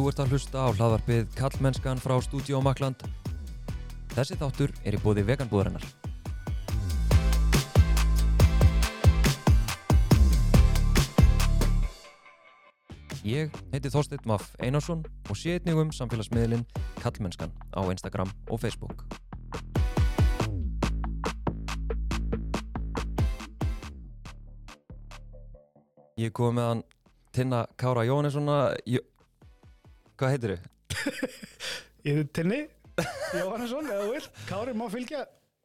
Þú ert að hlusta á hlaðvarpið Kallmennskan frá Stúdíó Makland. Þessi þáttur er í bóði veganbúðarinnar. Ég heiti Þorsteinn Maff Einarsson og sé einnig um samfélagsmiðlinn Kallmennskan á Instagram og Facebook. Ég kom með hann Tinna Kára Jóhannesson Jó... Hvað heitir þau? Ég er Tinni Jóhannesson, eða vil, Kári má fylgja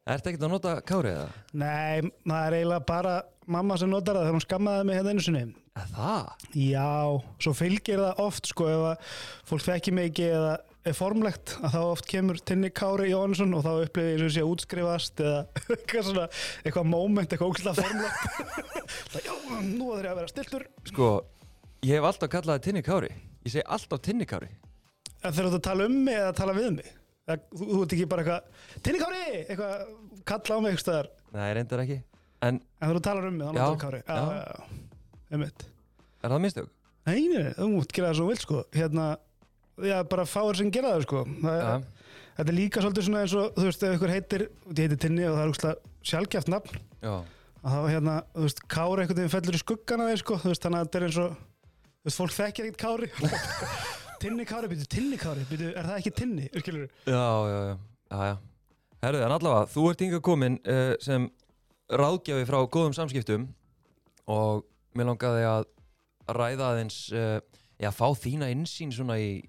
Ertu ekkert að nota Kári eða? Nei, það er eiginlega bara mamma sem notar það þegar hún skammaði mig hérna einu sinni Að það? Já, svo fylgir það oft sko ef að fólk þekki mig ekki eða er formlegt að þá oft kemur Tinni Kári Jóhannesson og þá upplifir ég eins og sé að útskrifast eða eitthvað svona, eitthvað moment, eitthvað ógæslega formlegt Það, já, nú þarf ég að vera stiltur Sko, ég hef alltaf kallað Tinni Kári Ég segi alltaf Tinni Kári En þegar þú tala um mig eða tala við mig. Það, þú, þú ert ekki bara eitthvað Tinni Kári, eitthvað kalla á mig eitthvað staðar. Nei, reyndar ekki. En En þegar þú talar um mig, þá Já, notar Kári já. já, já, einmitt. Er það mistök? Nei, nei, nei, þú mútt gera það svo vilt sko. Hérna, já, bara fáir sem gera það sko. Það, Já, Þetta er líka svolítið svona eins og, þú veist, ef ykkur heitir Ég heiti Tinni og það er úrslega sjálfgjaft nafn. Já. Að það var hérna, þú veist, Kári einhvern veginn fellur í skuggana þeir sko, þú veist, þannig að þetta er eins og þú veist, fólk þekkir ekkert Kári. Tinni Kári, byrju, Tinni Kári, byrju, er það ekki Tinni, skilur Já, já, já, já, já. Herðu, en allavega, þú ert yngar komin uh, sem ráðgjafi frá góðum samskiptum og mér langaði að ræða aðeins, uh, já, fá þína insýn svona í,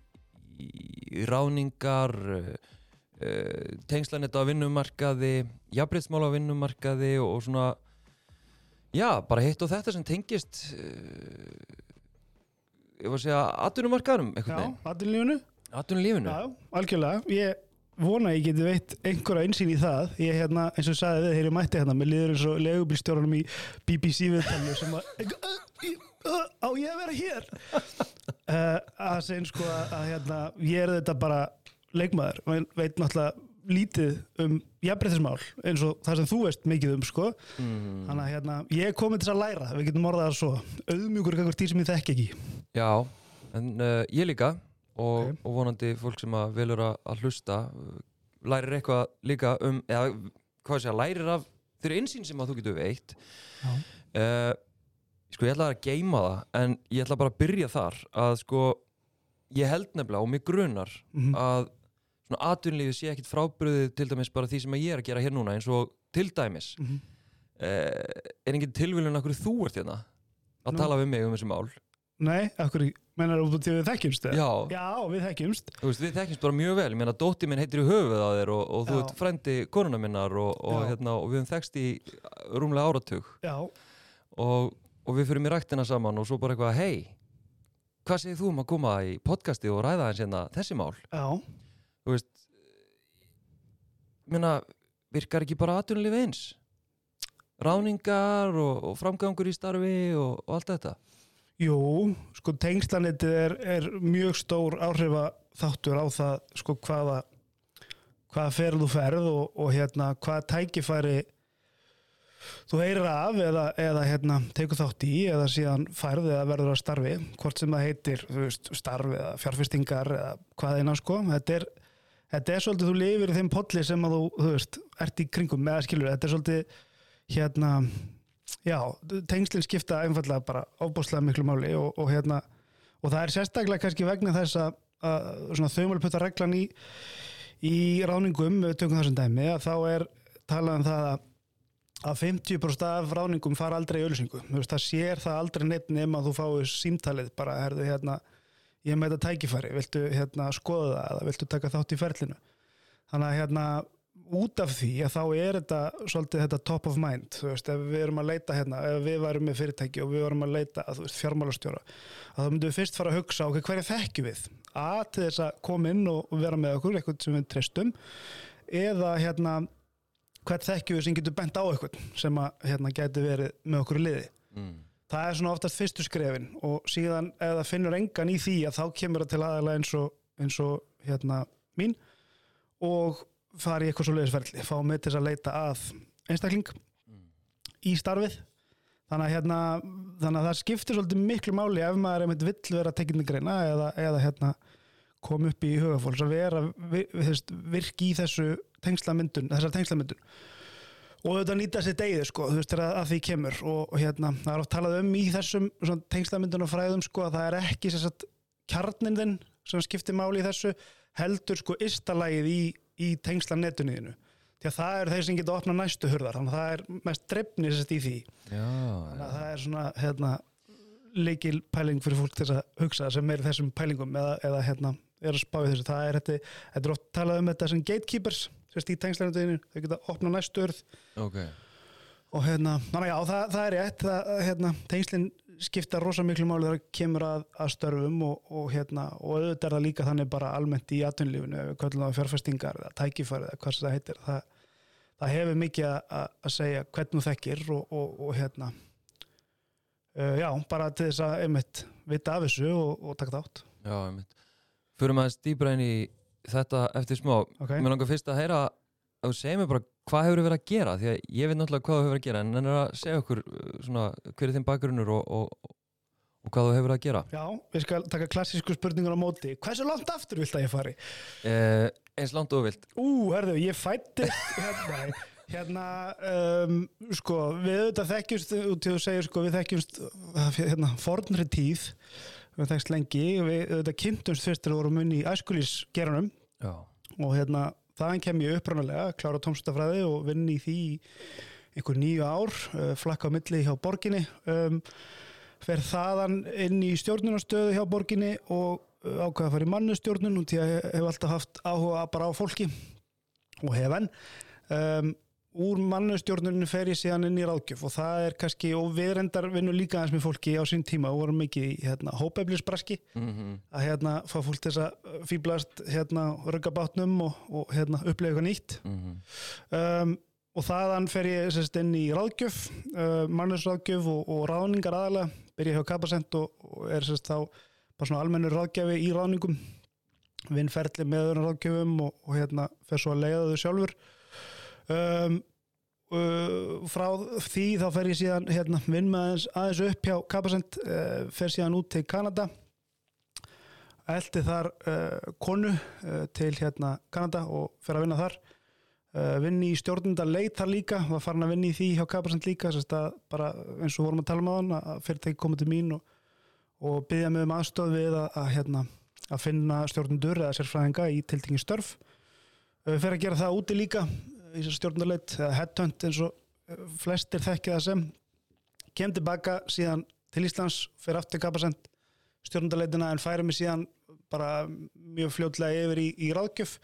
í ráningar, uh, uh, tengslanetta á vinnumarkaði, jafnbreytsmál á vinnumarkaði og, svona, já, bara hitt og þetta sem tengist, ég var að segja, atvinnumarkaðurum, Já, einhvern veginn, aðilífunu atvinnulífinu. Já, algjörlega, ég vona að ég geti veitt einhverja einsýn í það. Ég hérna, eins og ég sagði við þegar ég mætti hérna mér liður eins og legubílstjórnum í BBC viðtalju sem að á ég að vera hér? Uh, að segja sko að, að hérna, ég er þetta bara leikmaður, veit náttúrulega lítið um jafnbreytismál eins og það sem þú veist mikið um sko. Mm. þannig að hérna, ég er komið til að læra. Við getum orðað það svo, auðmjúkur eitthvað tí sem ég þekk ekki Já, en uh, ég líka og, Ok. og vonandi fólk sem að velur að, að hlusta uh, lærir eitthvað líka um eða hvað sé að lærir af þeirri insýn sem að þú getur veitt uh, Sko ég ætla að geima það en ég ætla bara að byrja þar að sko ég held nefnilega og mig grunar Mhm. að svona atvinnlífið sé ekkit frábriðið til dæmis bara því sem að ég er að gera hér núna eins og til dæmis Mhm. uh, er engin tilvílun af hverju þú ert hérna að Nú. tala við mig um þessi mál Nei, hverju, mennar þú til við þekkjumst eða? Já, Já, við þekkjumst Þú veist, við þekkjumst bara mjög vel, ég meina dótti minn heitir í höfuð á þér og, og þú ert frendi konuna minnar og, og, hérna, og við höfum þekst í rúmlega áratug Já, og, og við fyrir í ræktina saman og svo bara eitthvað, hei, hvað segir þú um að koma í podcasti og ræða hans hérna þessi mál? já, Þú veist, ég meina, virkar ekki bara atvinnulífi eins? Ráningar og, framgangur í starfi og allt þetta? Jú, sko tengslanetið er, er mjög stór áhrifa þáttur á það sko hvaða hvaða ferð þú ferð og, og hérna hvaða tækifæri þú heyrir af eða, eða hérna tekur þátt í eða síðan færð eða verður að starfi hvort sem það heitir veist, starf eða fjárfestingar eða hvað eina sko. Þetta er, þetta er svolítið þú lifir í þeim polli sem að þú, þú veist, ert í kringum með að skilur, þetta er svolítið hérna já, tengslinn skipta einfallega bara ofbúslega miklu máli og, og hérna og það er sérstaklega kannski vegna þess að, að svona þaumalputta reglan í í ráningum, við tökum þessum dæmi að þá er talað um það að að 50% af ráningum fara aldrei í veist, það sér það aldrei neitt nema að þú fáið símtalið bara, herðu hérna, ég með þetta tækifæri viltu hérna skoða það eða viltu taka þátt í ferlinu? Þannig að hérna út af því að þá er þetta svolítið þetta top of mind, þú veist, ef við erum að leita hérna, ef við varum með fyrirtæki og við varum að leita að þú veist, fjármálastjóra að þá myndum við fyrst fara að hugsa, ok, hverja þekkjum við að til þess að koma inn og vera með okkur, eitthvað sem við treystum eða hérna hvert þekkjum við sem getur bent á eitthvað sem að hérna gæti verið með okkur liði Mm. það er svona oftast fyrstu skrefin og síðan ef það finnur engan í því að þá kemur það til aðalega eins og, eins og hérna mín og fara í eitthvað svo leiðisverðli fá mig til þess að leita að einstakling í starfið. Þannig að, hérna, þannig að það skiptir svolítið miklu máli ef maður einmitt vill vera tekinn í greina eða, eða hérna, kom upp í hugafólks að vera virki í þessu tengslamyndun, þessar tengslamyndun og auðvitað nýta sér degið sko, þú veist, þegar að, því kemur. Og, og hérna, það er oft talað um í þessum tengslamyndun og fræðum sko, að það er ekki sem sagt, kjarnin þinn sem skiptir máli í þessu heldur sko istalagið í, í tengslanetuniðinu því að það eru þeir sem geta opnað næstu hurðar þannig að það er mest drefni sérst í því. Já, þannig að það er svona hérna, leikil pæling fyrir fólk þess að hugsa sem er þessum pælingum eða, eða hérna, er að spá í þessu. Það er, þetta, þetta er oft talað um þetta sem gatekeepers sérst í tengslanetuniðinu, þau geta opnað næstu hurð. Ok og hérna, já, það, það er rétt það, hérna, tengslinn skipta rosa miklu máli þegar kemur að, að störfum og, og hérna, og auðvitað er það líka þannig bara almennt í atvinnlífinu, köllum það fjárfestingar eða tækifæri eða hvað sem það heitir það, það hefur mikið að, að- segja hvernig þú þekkir og, og, og hérna uh, já, bara til þess að einmitt vita af þessu og, og taka þátt. Já, einmitt. Aðeins dýbra inn í þetta eftir smá. Okay. Mér langar fyrst að heyra að þú segir mér bara hvað hefur verið að gera? Því að ég veit náttúrulega hvað þú hefur verið að gera en en er að segja okkur uh, svona hver er þinn bakgrunnur og, og, og hvað þú hefur verið að gera. Já, við skal taka klassísku spurningur á móti. Hversu langt aftur vilt að ég fari? eh, eins langt og vilt. Ú, herðu, ég fættist hérna, hérna um, sko, við auðvitað þekkjumst út til að segja, sko, við þekkjumst uh, hérna, fornri tíð. Við þekkst lengi, við auðvitað kynntumst fyrst þegar við vorum unni í æskulísgeranum Já, og hérna, þaðan kem ég upprænulega klára tómstafræði og vinn í því einhver nýju ár uh, flakka á milli hjá borginni. Um, fer þaðan inn í stjórnunastöðu hjá borginni og uh, ákveða að fara í mannustjórnun og því að ég hef alltaf haft áhuga bara á fólki og hef enn. Um, úr mannustjórnuninu fer ég síðan inn í ráðgjöf og það er kannski, og við reyndar vinnum líka aðeins með fólki á sín tíma og vorum mikið í hérna, hópeflisbraski mm að hérna fá fólk þess að fýblast hérna rugga bátnum og, og hérna upplega eitthvað nýtt. Um, og þaðan fer ég sérst inn í ráðgjöf uh, mannusráðgjöf og, og ráðningar aðalega byrja hjá Kapasent og, og er sérst þá bara svona almennur ráðgjafi í ráðningum. Vinn ferli með öðrum ráðgjöfum og, og hérna fer svo að leiða þau sjálfur um, uh, frá því þá fer ég síðan hérna vinn með aðeins, aðeins upp hjá Kapasent uh, fer síðan út til Kanada. Eldi þar uh, konu uh, til hérna Kanada og fer að vinna þar. Uh, vinni í stjórnunda leit þar líka var farin að vinna í því hjá Kapasend líka bara eins og vorum að tala um á hann fyrirtæki komið til mín og, og byggja mig um aðstöð við að, að, hérna, að finna stjórnundur eða sérfræðinga í tiltingi störf. Uh, fer að gera það úti líka í þessar stjórnundaleit eða headhunt eins og uh, flestir þekkja það sem kem tilbaka síðan til Íslands fer aftur Kapasend stjórnundaleitina en færi mig síðan bara mjög fljótlega yfir í, í ráðgjöf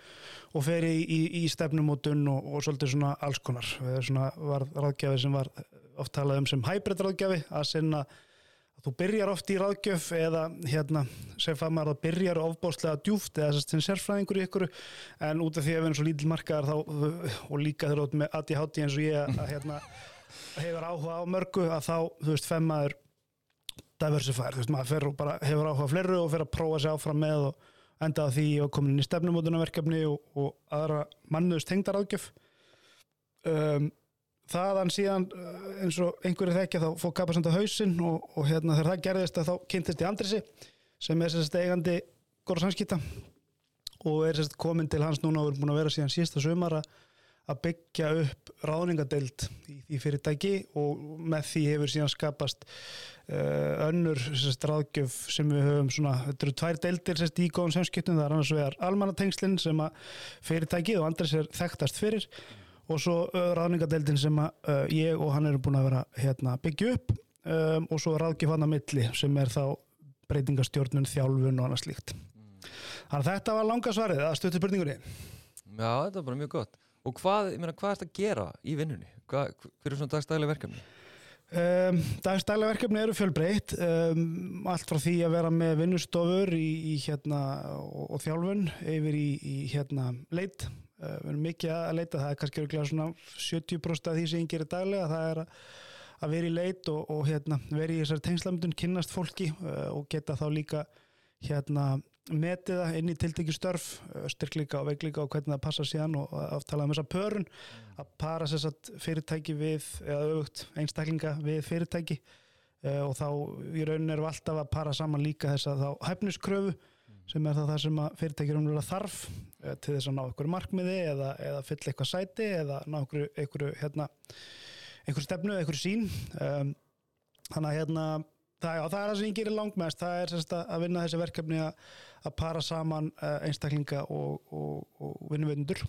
og fer í, í, í stefnumótun og, og svolítið svona alls konar. Það var ráðgjafi sem var oft talað um sem hybrid ráðgjafi að sinna þú byrjar oft í ráðgjöf eða hérna sem fann maður að byrjar ofbáslega djúft eða að sérfræðingur í ykkur en út af því að við erum svo lítil markaðar þá, og líka þú ert með ADHD eins og ég að, hérna hefur áhuga á mörgu að þá, þú veist, femmaður diversifær, þú veist, maður bara hefur áhuga á fleru og fer að prófa sig áfram með og enda því og komin inn í stefnumótunarverkefni og, og aðra mannuðust tengdaráðgjöf um, þaðan síðan uh, eins og einhverju þekkja þá fór kapasend á hausinn og, og hérna þegar það gerðist þá kynntist ég Andrisi sem er sérst eigandi góra samskipta og er sérst komin til hans núna og er búin að vera síðan sísta sömara að byggja upp ráðningadeild í því fyrirtæki og með því hefur síðan skapast uh, önnur sérst, ráðgjöf sem við höfum svona, þetta eru tvær deildir sérst, í góðum samskiptum, það er annars vegar almannatengslinn sem að fyrirtæki og andris er þekktast fyrir og svo ráðningadeildin sem að ég og hann eru búin að vera hérna, byggja upp um, og svo að milli sem er þá breytingastjórnun, þjálfun og annað slíkt. Þannig að þetta var langa svarið að stötu spurningunni. Já, þetta er bara mjög gott Og hvað, ég meina, hvað er þetta að gera í vinnunni? Hvað, hver er svona dagstæðileg verkefni? Um, Dagstælega verkefni eru fjölbreytt um, allt frá því að vera með vinnustofur í, í hérna og, og þjálfun yfir í, í hérna leit, við erum mikið að leita það er kannski örugglega svona 70% af því sem ég gerir daglega, það er að, vera í leit og, og hérna vera í þessari tengslamundun, kynnast fólki uh, og geta þá líka hérna metið það inn í tiltekki störf uh, styrklíka og veiklíka og hvernig það passa síðan og aftala um þessa pörun að para satt fyrirtæki við eða auðvögt einstaklinga við fyrirtæki. Og þá í rauninni erum við alltaf að para saman líka þess að þá hæfniskröfu sem er það það sem að fyrirtækjur umlega þarf eh, til þess að ná einhverju markmiði eða, eða fylla eitthvað sæti eða ná einhverju, einhverju, hérna, einhverju stefnu, einhverju sín um, þannig að hérna það, já, það er það sem ég gerir langmest. Það er sérst, að vinna þessi verkefni að, að para saman uh, einstaklinga og, og, og vinnuvöndur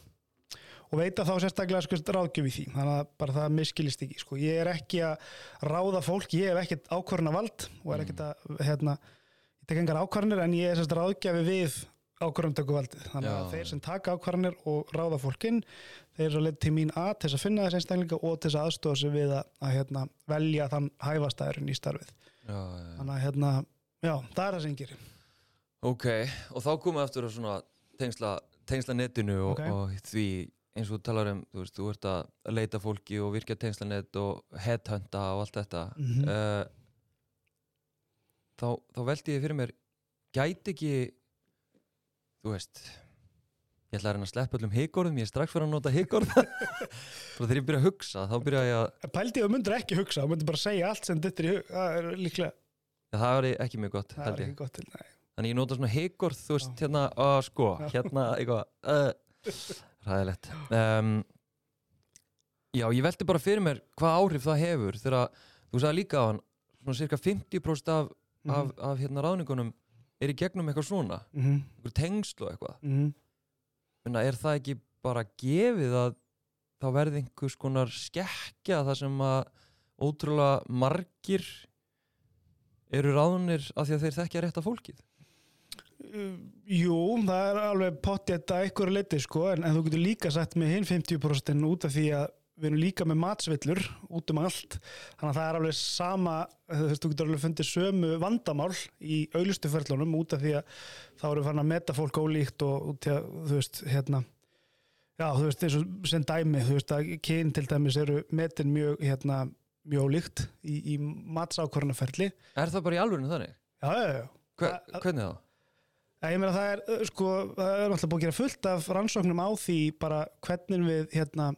og veita þá sérstaklega sko, ráðgjöf í því. Þannig að bara það miskilist ekki sko. ég er ekki að ráða fólk ég hef ekkert ákvörna vald og er ekkert að hérna, ég tek engar ákvarðanir en ég er sérst ráðgjafi við ákvarðantökuvaldið þannig að Já. þeir sem taka ákvarðanir og ráða fólkinn þeir eru að leita til mín að til þess að finna þessi einstaklinga og til þess að aðstofa sig við að, að hérna, velja þann hæfastæðurinn í starfið Já, já. þannig að hérna, já, það er það sem gerir Ok, og þá komum við aftur að svona tengsla, tengsla netinu og, Ok. og því eins og þú talar um, þú veist, þú ert að leita fólki og virkja tengslanet og headhunta og allt þetta Mhm. Þá, þá veldi ég fyrir mér gæti ekki þú veist ég ætla að reyna að sleppa öllum higorðum ég er strax fyrir að nota higorð og þegar ég byrja að hugsa þá byrja ég að Pældi ég að myndir ekki hugsa, þú myndir bara segja allt sem það er líklega já, það var ekki mjög gott það held er ég. ekki gott Þannig ég nota svona higorð, þú veist, hérna, að sko, hérna, eitthvað, ræðilegt. Um, já, ég velti bara fyrir mér hvað áhrif það hefur þegar þú sagði líka á hann, svona cirka 50% af, af, af hérna ráningunum er í gegnum eitthvað svona, mm -hmm. eitthvað tengsl og eitthvað. Mm Menna, er það ekki bara gefið að þá verði einhvers konar skekkja það sem að ótrúlega margir eru ráðunir af því að þeir þekkja rétt af fólkið? Uh, Jú, það er alveg pottjætt að einhverju leiti sko, en, en þú getur líka sett með hinn 50% út af því að við erum líka með matsvillur út um allt þannig að það er alveg sama þú veist, þú getur alveg fundið sömu vandamál í auðlustuferlunum út af því að þá erum við farin að meta fólk ólíkt og í að, þú veist, hérna já, þú veist, eins og sem dæmi þú veist að kyn til dæmis eru metin mjög, hérna, mjög ólíkt í, í matsákvörnaferli Er það bara í alvörinu þannig? Já, já, já Hver, hvernig þá? Ég meina það er, sko, það er náttúrulega búið að gera fullt af rannsóknum á því bara hvernig við, hérna,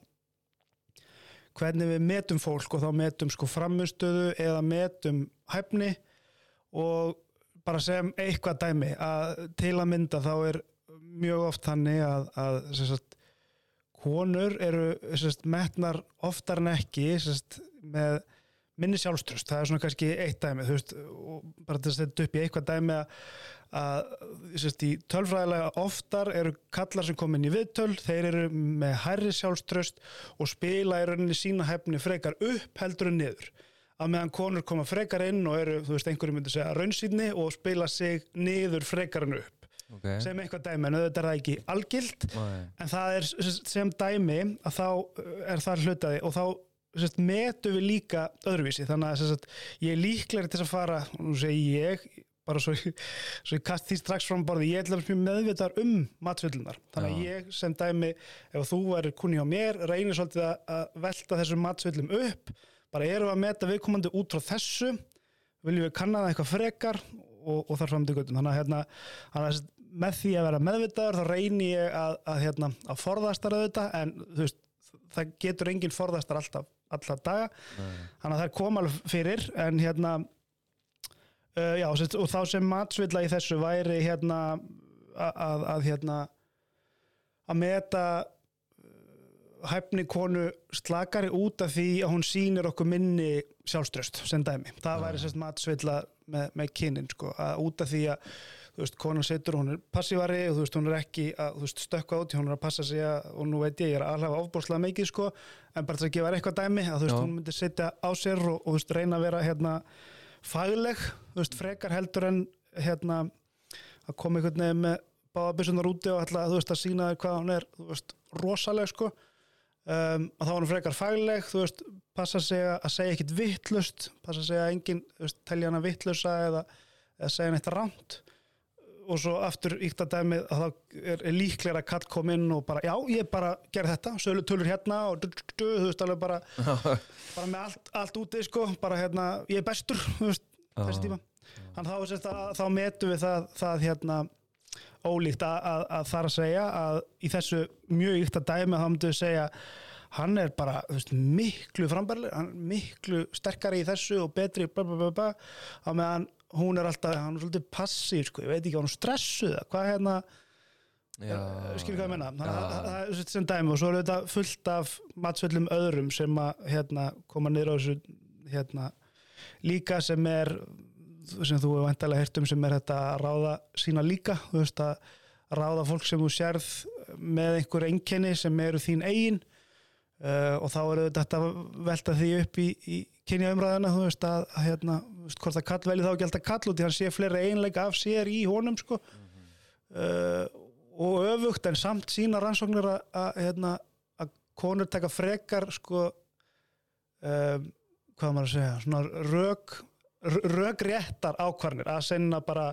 hvernig við metum fólk og þá metum sko framustöðu eða metum hæfni. Og bara sem eitthvað dæmi að til að mynda þá er mjög oft þannig að, að sagt, konur eru sagt, metnar oftar en ekki sagt, með minni sjálfströst, það er svona kannski eitt dæmi þú veist, bara til að setja upp í eitthvað dæmi að, að sérst, í tölfræðilega oftar eru kallar sem komin í viðtöl, þeir eru með hærri sjálfströst og spila í rauninni sína hefni frekar upp heldur en niður að meðan konur koma frekar inn og eru, þú veist, einhverju myndi segja raunsýtni og spila sig niður frekar en upp Okay. sem eitthvað dæmi, en auðvitað er það ekki algilt Nei. en það er sem dæmi að þá uh, er það hlutaði og þá sem sagt, metum við líka öðruvísi þannig að sagt, ég er líklegri til að fara nú segi ég bara svo, svo ég kast því strax fram borði ég er mjög meðvitar um matsvillunar þannig að ég sem dæmi ef þú væri kunni á mér reynir svolítið að, velta þessum matsvillum upp. Bara erum við að meta viðkomandi út frá þessu? Viljum við kanna það eitthvað frekar? Og, og þar fram til göttum þannig að, hérna, að með því að vera meðvitaður þá reynir ég að, að, hérna, að forðastar þetta en veist, það getur enginn forðastar alltaf, alltaf daga. Nei. þannig að það er koma alveg fyrir. En hérna uh, já, og þá sem matsvilla í þessu væri hérna að, að, að hérna að meta uh, hæfni konu slakari út af því að hún sýnir okkur minni sjálfströst sem dæmi. Það væri sérst matsvilla með, með kynin sko, að út af því að þú veist, konan setur, hún er passívari og þú veist, hún er ekki að þú veist, stökkva út, hún er að passa sig að, og nú veit ég, ég er að alhafa ofbúrslega mikið sko, en bara til að gefa þér eitthvað dæmi að þú veist, Já. hún myndi setja á sér og, og þú veist, reyna að vera hérna fagleg, þú veist, frekar heldur en hérna að koma einhvern veginn með báðabissunar úti og ætla, þú veist, að sína þér hvað hún er, þú veist, rosaleg sko. Um, að þá var hún frekar fagleg þú veist, passa sig að segja ekkit vittlust, passa sig að enginn þú veist, telja hana vittlusa eða, eða segja neitt ránt og svo aftur íkt að dæmi að þá er, líklega að kall kom inn og bara, já, ég bara gerði þetta, sölu tölur hérna og du, du, du, þú veist, alveg bara bara með allt, allt úti, sko bara hérna, ég er bestur, þú veist, þessi tíma. Þannig þá, sérst, að, þá metum við það, það hérna ólíkt að, að, að þar að segja að í þessu mjög ykta dæmi þá myndum við segja hann er bara veist, miklu er miklu sterkari í þessu og betri bla, bla, bla, bla, á meðan hún er alltaf, hann er svolítið passív sko, ég veit ekki, hann er stressuð hvað hérna, Já, skilur hvað ég menna það, er sem dæmi og svo er þetta fullt af matsvellum öðrum sem að hérna, koma niður á þessu hérna, líka sem er sem þú hefur væntalega heyrt um sem er þetta að ráða sína líka þú veist að ráða fólk sem þú sérð með einhver einkenni sem eru þín eigin. Uh, og þá eru þetta velta því upp í, í kynjaumræðina þú veist að, hérna, veist, hvort að kall velji þá ekki alltaf kall út í hann sé fleiri einleika af sér í honum sko. Uh, og öfugt en samt sína rannsóknir að, að, hérna, að konur taka frekar sko um, hvað maður að segja svona rök rökréttar ákvarnir að senna bara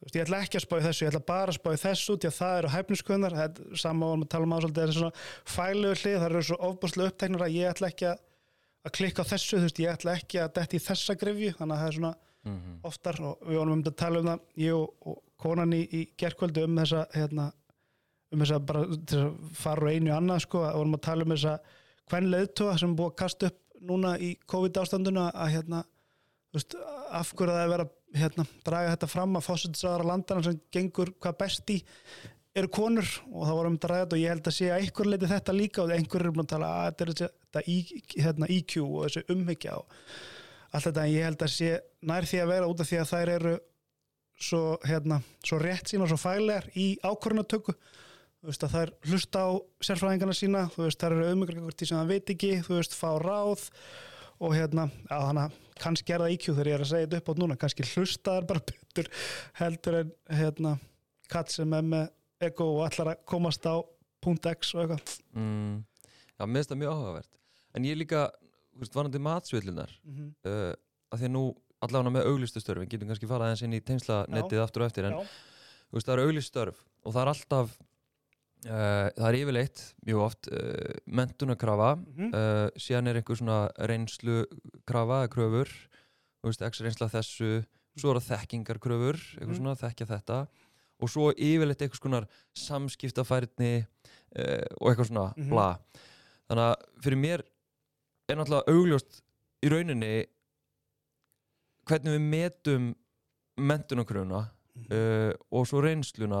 veist, ég ætla ekki að spá í þessu, ég ætla bara að spá í þessu því að það eru hæfniskunnar sama og við talum á svolítið þessi svona fælegu hlið, það eru svo ofbúslega uppteknir að ég ætla ekki að, að klikka á þessu þú veist, ég ætla ekki að detti þessa grifju þannig að það er svona Mhm. oftar og við vorum um að tala um það ég og, og konan í, í gerkvöldu um þessa hérna, um þessa bara til að fara úr einu í annað sko, að vorum að tala um þessa hvern leiðtóa sem búið að kasta upp núna í COVID ástanduna að hérna þú veist, af hverju það er verið að hérna, draga þetta fram að fósitsaðara landana sem gengur hvað best í eru konur og það að draga þetta og ég held að sé að einhver leiti þetta líka og einhver er búin að tala að þetta er þetta í, hérna, IQ og þessi umhyggja og allt þetta. En ég held að sé nær því að vera út af því að þær eru svo, hérna, svo rétt sína og svo fælegar í ákvörðunatöku þú veist að þær hlusta á sérfræðingarna sína, þú veist þær eru auðmyggur sem það veit ekki, þú veist fá ráð og hérna, á hana kannski er það IQ þegar ég er að segja þetta upp átt núna kannski hlusta þær bara betur heldur en hérna kall sem er með ego og allar að komast á punkt X og eitthvað. Mm, Já, mér finnst það mjög áhugavert. En ég líka, þú veist, varandi matsvillunar mm -hmm. uh, að því að nú allavega með auglistu störf við getum kannski farað aðeins inn í tengslanettið aftur og eftir en Já, þú veist, það eru auglist störf og það er alltaf uh, það er yfirleitt mjög oft uh, mentunarkrafa mm uh, síðan er einhver svona reynslukrafa kröfur þú veist, x reynsla þessu svo eru þekkingarkröfur, eitthvað Mhm. svona þekkja þetta og svo yfirleitt eitthvað svona samskiptafærni uh, og eitthvað svona Mhm. bla. Þannig að fyrir mér er náttúrulega augljóst í rauninni hvernig við metum mentunarkröfuna uh, og svo reynsluna.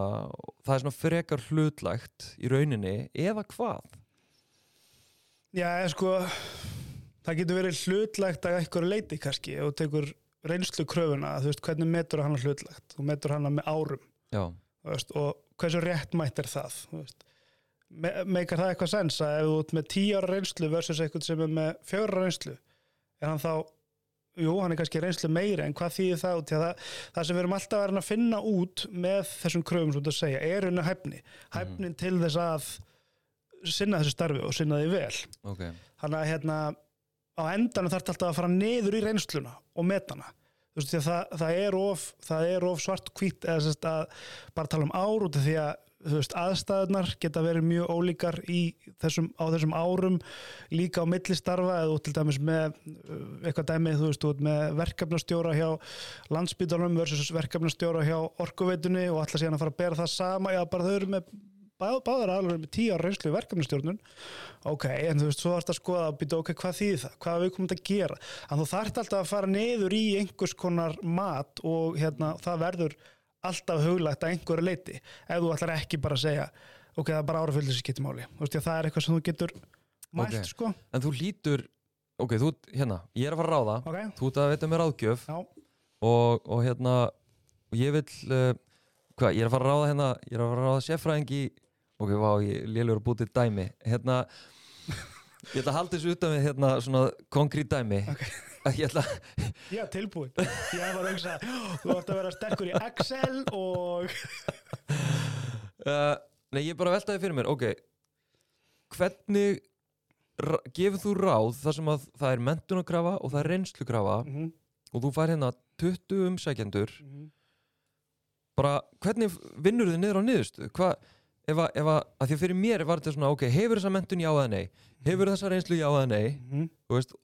Það er svona frekar hlutlægt í rauninni eða hvað? Já, en sko það getur verið hlutlægt að eitthvað leiti kannski og tekur reynslu kröfuna þú veist, hvernig metur hann hlutlægt þú metur hann með árum veist, og hversu réttmætt er það. Me meikar það eitthvað sens að ef þú ert með 10 ára reynslu versus eitthvað sem er með 4 ára reynslu er hann þá jú, hann er kannski reynslu meiri en hvað þýðir það út það, það sem við erum alltaf að finna út með þessum kröfum sem þú segja er unna hæfni, hæfnin til þess að sinna þessu starfi og sinna því vel. Ok. Þannig að hérna á endanum þarf alltaf að fara niður í reynsluna og metana þú veist það, það er of of svart hvít eða sérst að bara tala um ár út af því að veist aðstæðunar geta verið mjög ólíkar þessum, á þessum árum líka á millistarfa eða ert til dæmis með uh, eitthvað dæmið þú veist ert með verkefnastjóra hjá landsbytalunum versus verkefnastjóra hjá orkuveitunni og ætla síðan að fara að bera það sama já bara þau eru með bá, báðar alveg með tíu ára reynslu í verkefnastjórnun. Ok, en þú veist, svo þarfst að skoða að býta ok, hvað þýðir það, hvað við komum að gera? En þú þarft alltaf að fara niður í einhvers konar mat og hérna, það verður alltaf huglægt að einhverju leiti, ef þú ætlar ekki bara að segja, ok, það er bara árafylgis sem getur máli, þú veist, já, það er eitthvað sem þú getur mælt, Ok. sko, En þú lítur, ok, þú, hérna, ég er að fara að ráða, ok. Þú ert að veita mér ráðgjöf. Já, og, og hérna, og ég vil, uh, hvað, ég er að fara að ráða hérna, ég er að fara að ráða sérfræðing í, ok, vá, ég lélur að búti dæmi, hérna, ég ætla að halda þessu utan við, hérna, svona konkrít dæmi, Ok. ég ætla, ég er tilbúin ég var að hugsa, þú ætti að vera sterkur í Excel og uh, nei, ég bara að velta því fyrir mér, ok, hvernig gefur þú ráð þar sem að það er mentunarkrafa og það er reynslukrafa Mhm, og þú fær hérna 20 umsækjendur? Mhm. bara hvernig vinnur þið niður á niðurstu hvað, ef að, ef að, að því að fyrir mér var þetta svona, ok, hefur þessa mentun já eða nei? Hefur þessa reynslu já eða nei? Mhm. þú veist,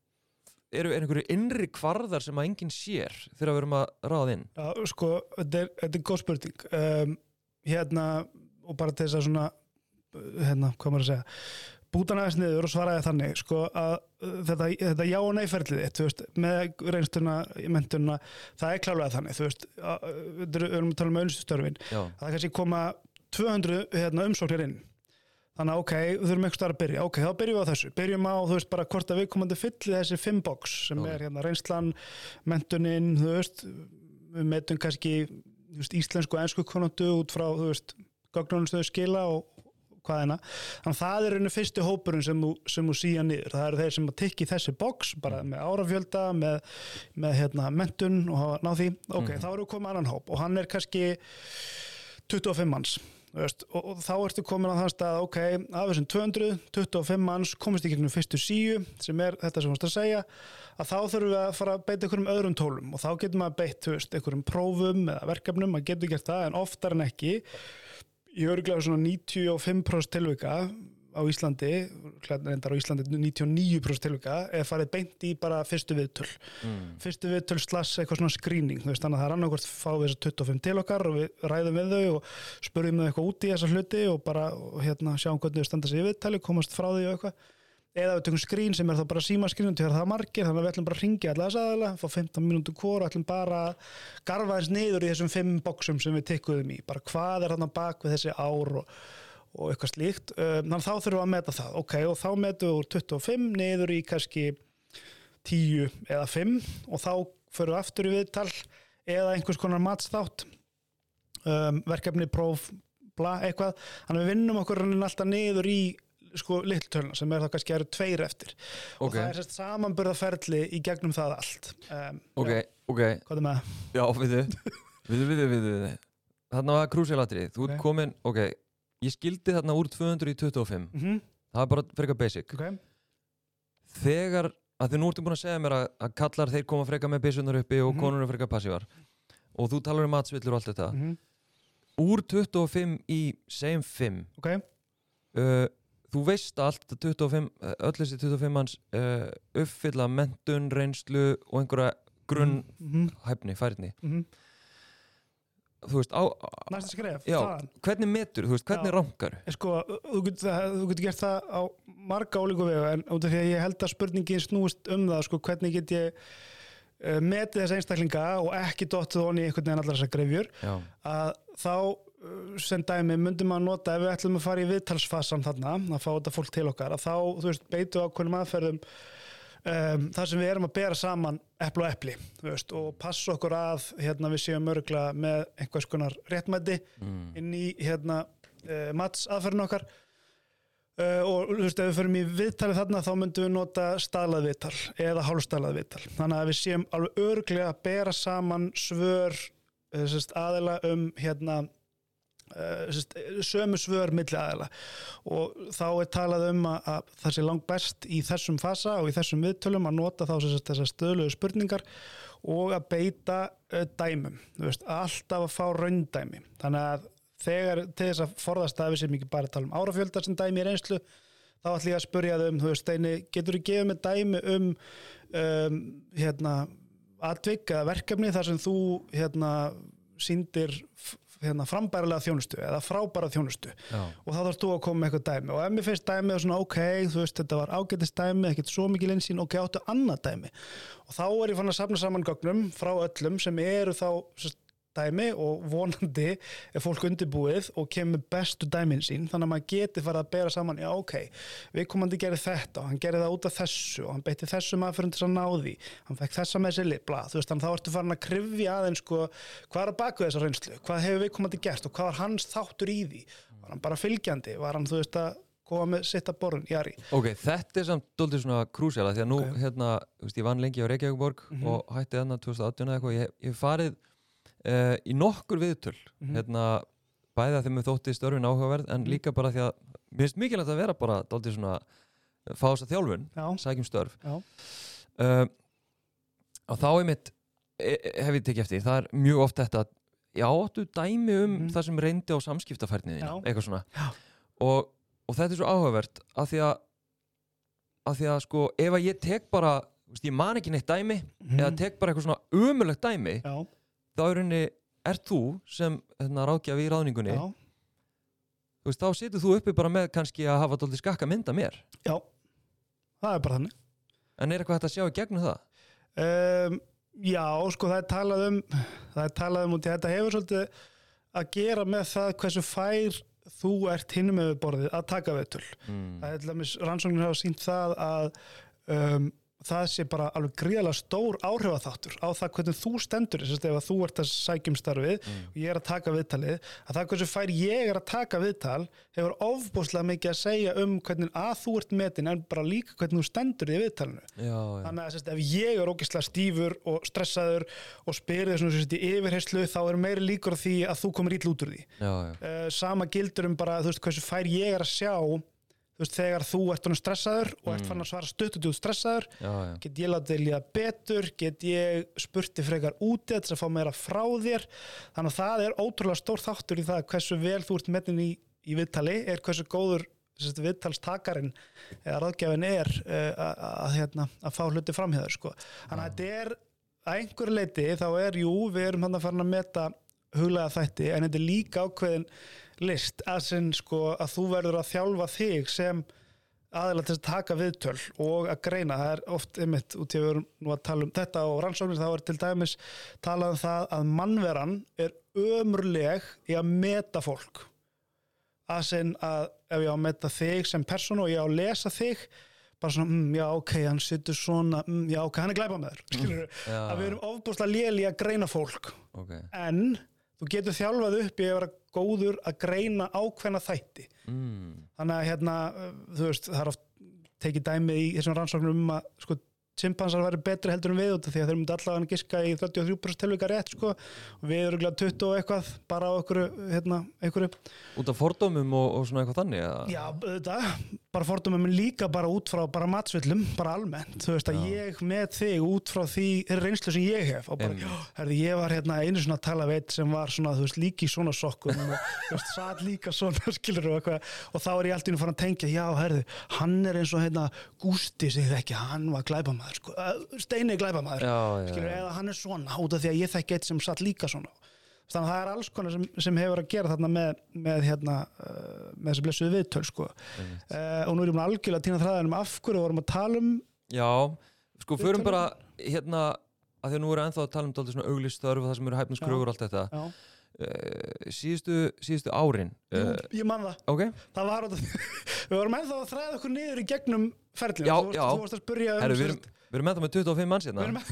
eru er einhverju innri kvarðar sem að enginn sér þegar við erum að ráða inn? Já, sko, þetta er, þetta er góð spurning. Um, hérna, og bara þess að svona hérna, hvað maður að segja bútan aðeins niður og svaraði þannig sko, að uh, þetta, þetta já og nei ferlið þitt, veist, með reynstuna mentuna, það er klálega þannig þú veist, að, uh, við erum að tala um önnstustörfin, Já, það kannski koma 200 hérna, umsóknir inn. Þannig að ok, við þurfum eitthvað starf að byrja. Ok, þá byrjum við á þessu, byrjum á þú veist bara hvort að við komandi fylli þessi fimm box sem Ok. er hérna reynslan, mentunin þú veist, við metum kannski veist, íslensku og ennsku konundu út frá, þú veist, gögnunumstöðu skila og hvað hérna þannig að það er einu fyrsti hópurinn sem þú, sem þú síja niður, það eru þeir sem að tikki þessi box bara með árafjölda með, með hérna mentun og náð því. Ok, Mhm. þá við komið annan hóp og hann er kannski 25 manns veist, og, og þá ertu komin á þann stað ok, af þessum 200, 25 manns komist í gegnum fyrstu síu sem er þetta sem þú veist að segja að þá þurfum við að fara að beita einhverjum öðrum tólum. Og þá maður beitt, þú veist, einhverjum prófum eða verkefnum, maður getur gert það en oftar en ekki í örglega svona 95% tilvika á Íslandi, reyndar á Íslandi 99% tilvika, er farið beint í bara fyrstu viðtöl. Mm. fyrstu viðtöl slass eitthvað svona veist, þannig að það er annarkvort fá við þessar 25 til okkar og við ræðum við þau og spurðum þau eitthvað út í þessa hluti og bara og, hérna, sjáum hvernig þau standa sig í viðtali komast frá því og eitthvað. Eða við tökum skrín sem er þá bara er margir, þannig að við ætlum bara að ringja alla þess aðala fá 15 mínútur hvort og ætlum bara að garfa þess niður í þessum fimm boxum sem við tikkuðum í, bara hvað er þarna bak við þessi ár og, og eitthvað slíkt um, þannig að þá þurfum við að meta það. Ok, og þá metum við úr 25 niður í kannski 10 eða 5 og þá förum við aftur í viðtal eða einhvers konar matsþátt um, verkefni, próf bla, eitthvað, þannig að við vinnum okkur alltaf niður í sko litltöluna sem er þá kannski eru tveir eftir. Og Ok, það er sérst samanburðaferli í gegnum það allt. Um, ok, já, ok. Hvað er með það? Já, við þið Við þið, við þið, við þið Þarna var krúsilatri, þú ert Ok. komin Ok, ég skildi þarna úr 200 í 25 Mm -hmm. Það er bara frekar basic. Ok, Þegar, að þið nú ertu búin að segja mér að, að kallar þeir koma frekar með byssunar uppi og Mhm. konur er frekar passívar og þú talar um matsvillur og allt þetta. Mm Úr 25 í segjum 5 ok. Uh, Þú veist að allt 25, uh, öll þessi 25 manns uh, uppfylla mentun, reynslu og einhverja grunn mm hæfni, færni. -hmm. Þú veist, á, næsta skref, Já. hvernig metur, þú veist, hvernig En Sko, þú getur gert það á marga ólíku vegu en út af því að ég held að spurningin snúist um það, sko, hvernig get ég uh, metið þessa einstaklinga og ekki dottið honi í einhvern veginn allar þessar grefjur Já, að þá sem dæmi myndum maður nota ef við ætlum að fara í viðtalsfasan þarna að fá þetta fólk til okkar að þá, þú veist, beitu ákveðnum aðferðum um, þar sem við erum að bera saman epli og epli, þú veist, og passa okkur að hérna við séum örgla með einhvers konar réttmæti mm. inn í hérna uh, mats aðferðin okkar uh, og þú veist, ef við förum í viðtali þarna þá myndum við nota staðlað viðtal eða hálfstaðlað viðtal þannig að við séum alveg örglega að bera saman svör sérst, aðila um hérna sömu svör milli aðila. Og þá er talað um að, að það sé langt best í þessum fasa og í þessum viðtölum að nota þá þessar stöðlegu spurningar og að beita uh, dæmum, veist, alltaf að fá raundæmi, þannig að þegar til þess að forðast að við sem ekki bara tala um árafjölda sem dæmi í reynslu þá ætlum ég að spurja þau um, þú veist, Steini getur þú gefið með dæmi um, um hérna, atvik eða verkefni þar sem þú hérna, síndir hérna, frambærilega þjónustu eða frábæra þjónustu. Já, og þá þarfst þú að koma með eitthvað dæmi. Og ef mér finnst dæmið svona ok, þú veist þetta var ágætist dæmi, ekkert svo mikil einsýn ok, áttu annað dæmi. Og þá er ég fann að safna saman gögnum frá öllum sem eru þá dæmi og vonandi er fólk undirbúið og kemur bestu dæmin sín þannig að maður geti farið að bera saman já ok, við komandi gerði þetta og hann gerði það út af þessu og hann beitti þessum aðferðum til þess að ná því. Hann fekk þessa með sér bla, þú veist þannig að þá ertu farin að krifja aðeins sko, hvað er að baka þessa reynslu, hvað hefur við komandi gert og hvað var hans þáttur í því? Var hann bara fylgjandi, var hann þú veist að koma með sitt að borðin, Jari? Ok, þetta er samt doldið svona krúsjala því að nú, Ok. hérna, veist, ég vann lengi á Reykjavíkborg Mhm. og hætti þarna 2018 eða eitthvað, ég, ég farið uh, í nokkur viðtöl Mhm. hérna, bæði að þeim með þótti störfin áhugaverð en Mhm. líka bara því að mér finnst mikilvægt að vera bara doldið svona fá þess að þjálfun, já, sækjum störf. Uh, og þá er mitt hef ég tekið eftir, það er mjög oft þetta já, áttu dæmi um Mhm. það sem reyndi á samskiptafærniðina, eitthvað svona. Og, og þetta er svo áhugavert að því að að því að sko, ef að ég tek bara þú veist, ég man ekki neitt dæmi eða tek bara eitthvað svona umulegt dæmi já, þá er henni, ert þú sem hérna, ráðgjafi í ráðningunni. Já, þú veist, þá situr þú uppi bara með kannski að hafa dóldi skakka mynda mér. Já, það er bara þannig. En er eitthvað hægt að sjá í gegnum það? um, Já, sko það er talað um það er talað um í þetta hefur svolítið að gera með það hversu fær þú ert hinum með borðið að taka viðtöl. Mm. það er til dæmis rannsóknir hafa sínt það að um, það sé bara alveg gríðalega stór áhrifaþáttur á það hvernig þú stendur þess að þú ert að sækjum starfið Mm. og ég er að taka viðtalið að það hversu fær ég er að taka viðtal hefur ofbúslega mikið að segja um hvernig að þú ert metin en bara líka hvernig þú stendur í viðtalinu. Já, já, þannig að sérst, ef ég er ógislega stífur og stressaður og spyrir þessum sérst, í yfirherslu þá er meiri líkur því að þú komir ítl út úr því. Já, uh, sama gildur um bara veist, hversu fær ég er að sjá þú veist, þegar þú ert honum stressaður og ert Mm. fann að svara stuttutu stressaður já, já. get ég látið líða betur get ég spurti frekar úti til að fá meira frá þér þannig að það er ótrúlega stór þáttur í það hversu vel þú ert metin í, í viðtali er hversu góður viðtalstakarinn eða ráðgjafin er uh, að, hérna, fá hluti framhjöður sko. þannig að þetta er að einhverju leiti þá er jú, við erum hann að fara að meta huglega þætti en þetta er líka ákveðin list að, sinn, sko, að þú verður að þjálfa þig sem aðeins til að taka viðtöl og að greina, það er oft einmitt út í að við erum nú að tala um þetta og rannsóknir þá er til dæmis talað um það að mannveran er ömurleg í að meta fólk. Að sinn að ef ég á að meta þig sem persónu og ég á að lesa þig bara svona, mm, já ok, hann sittur svona mm, já ok, hann er glæpa með þér skilur Já. að við erum ofbúslega léli að greina fólk. Ok. En þú getur þjálfað upp í að vera góður að greina ákveðna þætti mm. þannig að hérna, uh, þú veist, það er oft tekið dæmi í þessum rannsóknum um að sko, chimpansar væri betri heldur en við út því að þeir myndi allavega giska í 33% tilvika rétt sko, og við erum glæð 20 og eitthvað bara á einhverju, hérna, út af fordómum og, og svona eitthvað þannig eða? já, þetta, bara fordumum en líka bara út frá bara matsvillum, bara almennt. Þú veist að Já. ég með þig út frá því reynslu sem ég hef og bara, já, herði, ég var hérna einu svona að tala við eitt sem var svona, þú veist, líki svona sokkum og þú veist, satt líka svona skilur og eitthvað, og þá er ég alltaf farin að tengja já, herði, hann er eins og hérna Gústi glæpamaður sko, Steini já, skilur, eða hann er svona, út af því að ég þekki eitt sem satt líka svona. Þannig að það er alls konar sem, sem hefur að gera þarna með, með hérna uh, með þessi blessuðu viðtöl sko. Einmitt. uh, og nú er búin að algjörlega týna þræðinum af hverju vorum að tala um já, sko förum bara hérna að því að nú erum ennþá að tala um dálítið svona auglistörf og það sem eru hæfniskröfur og allt þetta. Já, uh, síðustu, síðustu árin uh, ég man það. ok, það var við vorum ennþá að þræða okkur niður í gegnum ferlinu. Já, þú, varst að spurja um Herru, við erum, við erum ennþá með 25 manns hérna erum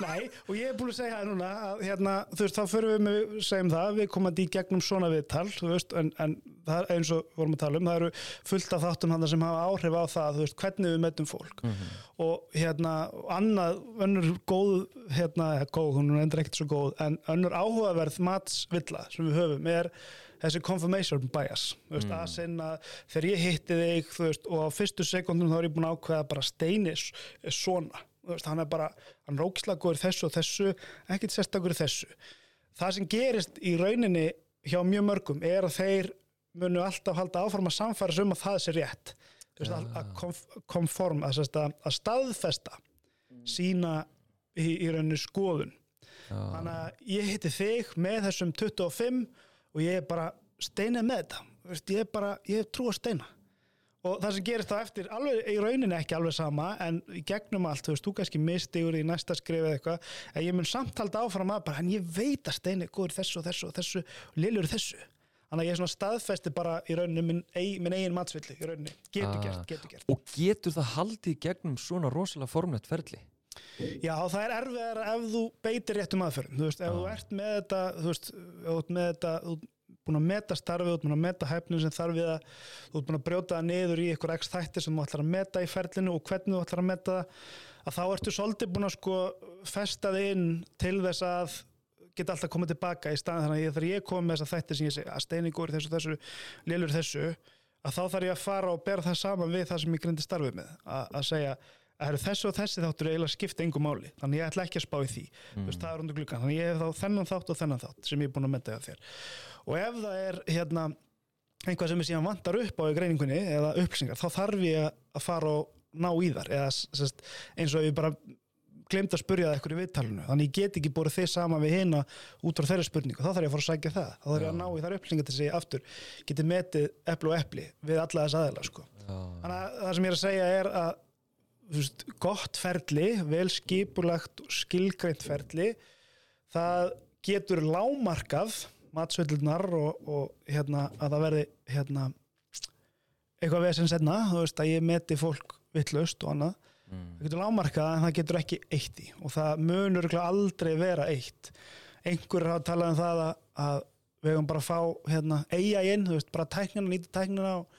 Nei, og ég er búin að segja það núna að hérna, þú veist, þá förum við með, segjum það, við komum í gegnum svona viðtal, þú veist, en, en það er eins og vorum að tala um, það eru fullt af þáttum hann sem hafa áhrif á það, þú veist, hvernig við metum fólk Mhm. og hérna, annað, önnur góð, hérna, góð, hún er endur ekkert svo góð, en önnur áhugaverð matsvilla sem við höfum er þessi confirmation bias, veist, Mm. að sinna þegar ég hitti þig, veist, og á fyrstu sekundum þá er ég búin að ákveða bara steinis svona, veist, hann er bara hann ógislagur þessu og þessu ekkert sérstakur þessu. Það sem gerist í rauninni hjá mjög mörgum er að þeir munu alltaf halda áfram að samfæra sig um að það sé rétt. Veist, að, að konf- konform að, sérst, að, að staðfesta sína í, í rauninni skoðun. Já, þannig að ég hitti þig með þessum 25 og ég er bara steinið með þetta. Þú veist, ég er bara, ég er trú að steina. Og það sem gerist þá eftir alveg, í rauninni ekki alveg sama en gegnum allt, þú veist, þú kannski mistigur í næsta skrif eða eitthvað, en ég mun samtalda áfram að bara, en ég veit að steini er góður þessu og þessu og þessu og lillur í þessu. Þannig að ég er svona staðfesti bara í rauninni minn, minn eigin matsvillu í rauninni, getur Ah. gert, getur gert. Og getur það haldið gegnum svona rosalega formlegt ferli Já, það er erfiðar ef þú beitir réttum aðferðum, þú veist, ef þú ert með þetta, þú veist, ert með þetta, þú ert búin að meta starfið, þú ert búin að meta hæfnum sem þarf við að, þú ert búin að brjóta það niður í einhver x þætti sem þú ætlar að meta í ferlinu og hvernig þú ætlar að meta það, að þá ertu svolítið búin að sko festa þig inn til þess að geta alltaf komið tilbaka í staðin þannig að ég- þegar ég kom með þessa þætti sem ég segi að steiningur þessu, þessu, lélur þessu að þá þarf ég að fara og bera það saman við það sem ég grindi starfið með. Að, að segja að þessu og þessi þáttur eiginlega skipta engum máli þannig ég ætla ekki að spá í því. Mm. veist, það er undir gluggan, þannig ég hef þá þennan þátt og þennan þátt sem ég er búin að metta hjá þér. Og ef það er hérna einhvað sem ég síðan vantar upp á í greiningunni eða upplýsingar, þá þarf ég að fara og ná í þar eða sest, eins og ég bara glemt að spurja það eitthvað í viðtalinu. Þannig ég get ekki borið þið sama við hina út frá þeirra spurningu, þá þarf ég að fara að sækja það. Þá þarf ég að ná í þar upplýsingar til sig aftur geti metið epli og epli við alla þess aðeila sko. Þannig að það sem ég er að segja er að veist, gott ferli vel skipulagt og skilgreint ferli. Það getur lámarkað matsveilurnar og, og hérna, að það verði hérna, eitthvað við sem senna þú veist að ég meti fólk vittlaust og annað. Mm. það getur lámarkað en það getur ekki eitt í. Og það munur aldrei vera eitt. Einhverjur hafa talað um það að, að við hefum bara að fá hérna, eiga inn, þú veist, bara tæknina, nýta tæknina og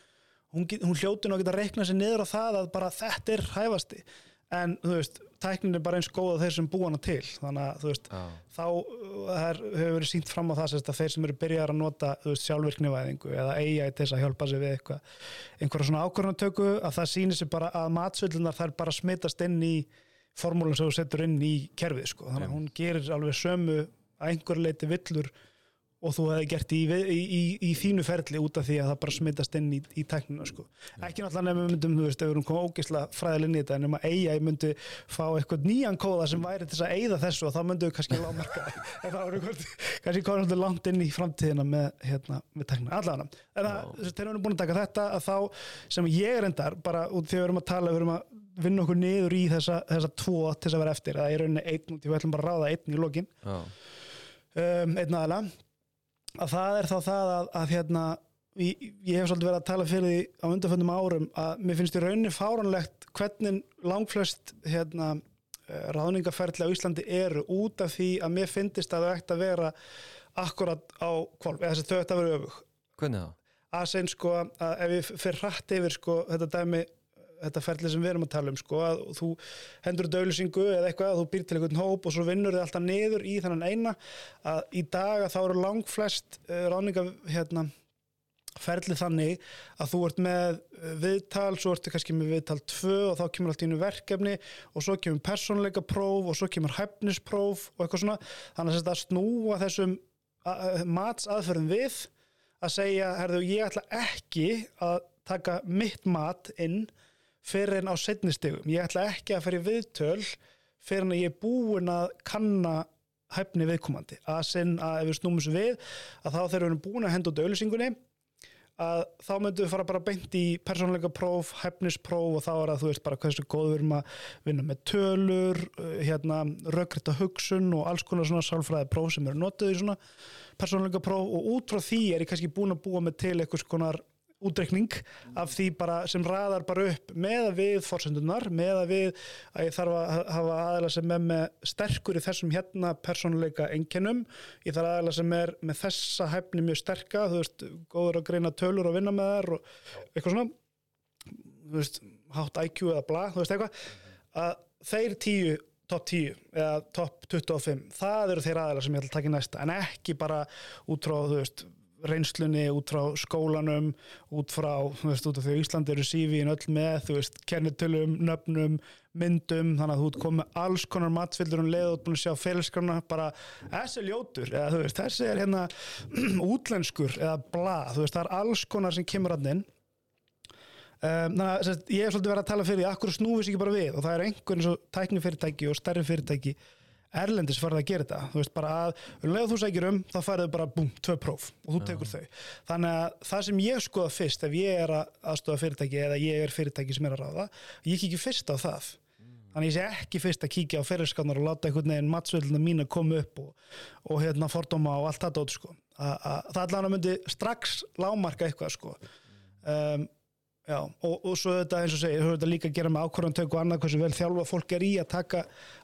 hún, hún hljóti nú að geta reiknað sér niður á það að bara þetta er hæfasti. En þú veist, tæknin er bara eins góð að þeir sem búa hana til. Þannig að þú veist, Já, þá uh, er, hefur verið sínt fram á það sérst, að þeir sem eru byrjar að nota veist, sjálfvirknivæðingu eða eiga til þess að hjálpa sig við eitthvað einhverja svona ákvörðanatöku að það sýnir sig bara að matsöldunar þær bara smitast inn í formúlan sem þú setur inn í kerfið sko. þannig að hún gerir alveg sömu að einhver leiti villur og þú hefði gert í, í, í, í þínu ferli út af því að það bara smitast inn í, í tæknina sko. ekki náttúrulega nefnum myndum, þú veist, ef við erum komið ógeðslega fræðilega inn í þetta en um að eiga myndi fá eitthvað nýjan kóða sem væri til að eigða þessu og þá myndum við kannski lámarka en það voru kannski komið langt inn í framtíðina með, hérna, með tæknina. Allavega, en að, Já. þú veist, þegar við erum búin að taka þetta að þá sem ég endar, bara út því við erum að tala við erum að vinna okkur niður í þessa, þessa tvo til þess að það er þá það að, að hérna, ég, ég hef svolítið verið að tala fyrir því á undanföndum árum að mér finnst í rauninni fáranlegt hvernig langflest hérna, eh, ráðningaferðli á Íslandi eru út af því að mér finnist að það ætti að vera akkurat á kvolf, eða þess að þau ætti að vera öfug hvernig það? að segja sko að ef við fyrir hratt yfir sko þetta dæmi þetta ferli sem við erum að tala um sko að þú hendur dölusingu eða eitthvað að þú býr til einhvern hóp og svo vinnur þið alltaf niður í þannan eina að í dag að þá eru langflest uh, ráninga hérna ferli þannig að þú ert með eh, viðtal, svo ertu kannski með viðtal 2 og þá kemur allt í einu verkefni og svo kemur persónleika próf og svo kemur hæfnispróf og eitthvað svona. Þannig að þetta snúa þessum a- matsaðferðum við að segja, herðu, ég ætla ekki að taka mitt mat inn fyrir en á setni stigum. Ég ætla ekki að fyrir viðtöl fyrir en að ég er búin að kanna hæfni viðkomandi. Að sinn að ef við snúmum svo við, að þá þegar við erum búin að henda út auðlýsingunni, að þá myndum við fara bara beint í persónleika próf, hæfnispróf og þá er að þú veist bara hversu góð við erum að vinna með tölur, uh, hérna rökkrita hugsun og alls konar svona sálfræði próf sem eru notuð í svona persónleika próf og út frá því er ég kannski búin að búa með til eitthvað konar útreikning af því bara sem raðar bara upp með að við fórsendunar, með að við að ég þarf að hafa aðeila sem er með sterkur í þessum hérna persónuleika einkennum, ég þarf aðeila sem er með þessa hæfni mjög sterka þú veist, góður að greina tölur og vinna með þær og eitthvað svona þú veist, hátt IQ eða bla þú veist eitthvað, að þeir tíu topp 10 eða topp 25 það eru þeir aðeila sem ég ætla að taka í næsta. En ekki bara út frá þú veist reynslunni út frá skólanum út frá, þú veist, út af því að Íslandi eru sífín öll með, þú veist, kennitölum nöfnum, myndum, þannig að þú ert komið alls konar matfylgur um leið og búin að sjá félagskrana, bara þessi er ljótur, eða þú veist, þessi er hérna útlenskur, eða bla þú veist, það er alls konar sem kemur að inn. Um, þannig að sem sagt, ég hef svolítið verið að tala fyrir því akkur snúfis ekki bara við? Og það er einhvern tæknifyrirtæki og stærri fyrirtæki erlendis farið að gera þetta þú veist bara að um leið og þú sækir um þá farið bara búm, tvö próf og þú tekur þau þannig að það sem ég skoða fyrst ef ég er að aðstofa fyrirtæki eða ég er fyrirtæki sem er að ráða ég kíkja fyrst á það þannig ég sé ekki fyrst að kíkja á fyrirskannar og láta einhvern veginn matsveilina mín að koma upp og, og hérna fordóma og allt það dót sko. að, að, það allan að myndi strax lámarka eitthvað sko. um, Já, og, og svo þetta eins og segir, þú þetta líka að gera með ákvarðantöku og annað hversu vel þjálfa fólk er í að taka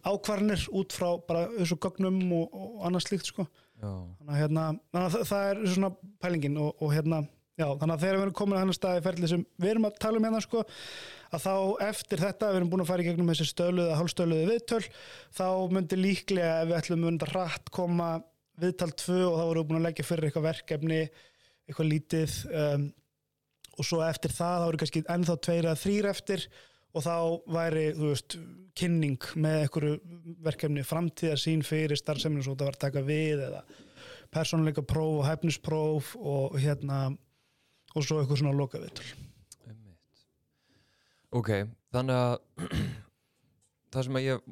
ákvarðanir út frá bara þessu gögnum og, og annað slíkt sko. Þannig að, hérna, þannig að það, það er svona pælingin og, og hérna, já, þannig að þegar við erum komin að hennar staði ferli sem við erum að tala um hérna sko, að þá eftir þetta við erum búin að fara í gegnum þessi stöluðu eða hálfstöluðu viðtöl, þá myndi líklega ef við ætlum myndi rætt koma viðtal tvö og þá vorum við búin að leggja fyrir eitthvað verkefni, eitthvað lítið um, og svo eftir það þá eru kannski ennþá tveir eða þrýr eftir og þá væri, þú veist, kynning með einhverju verkefni framtíðar sín fyrir starfseminu svo þetta var að taka við eða persónuleika próf og hæfnispróf og hérna og svo eitthvað svona lokavitul einmitt. Ok, þannig að það sem að ég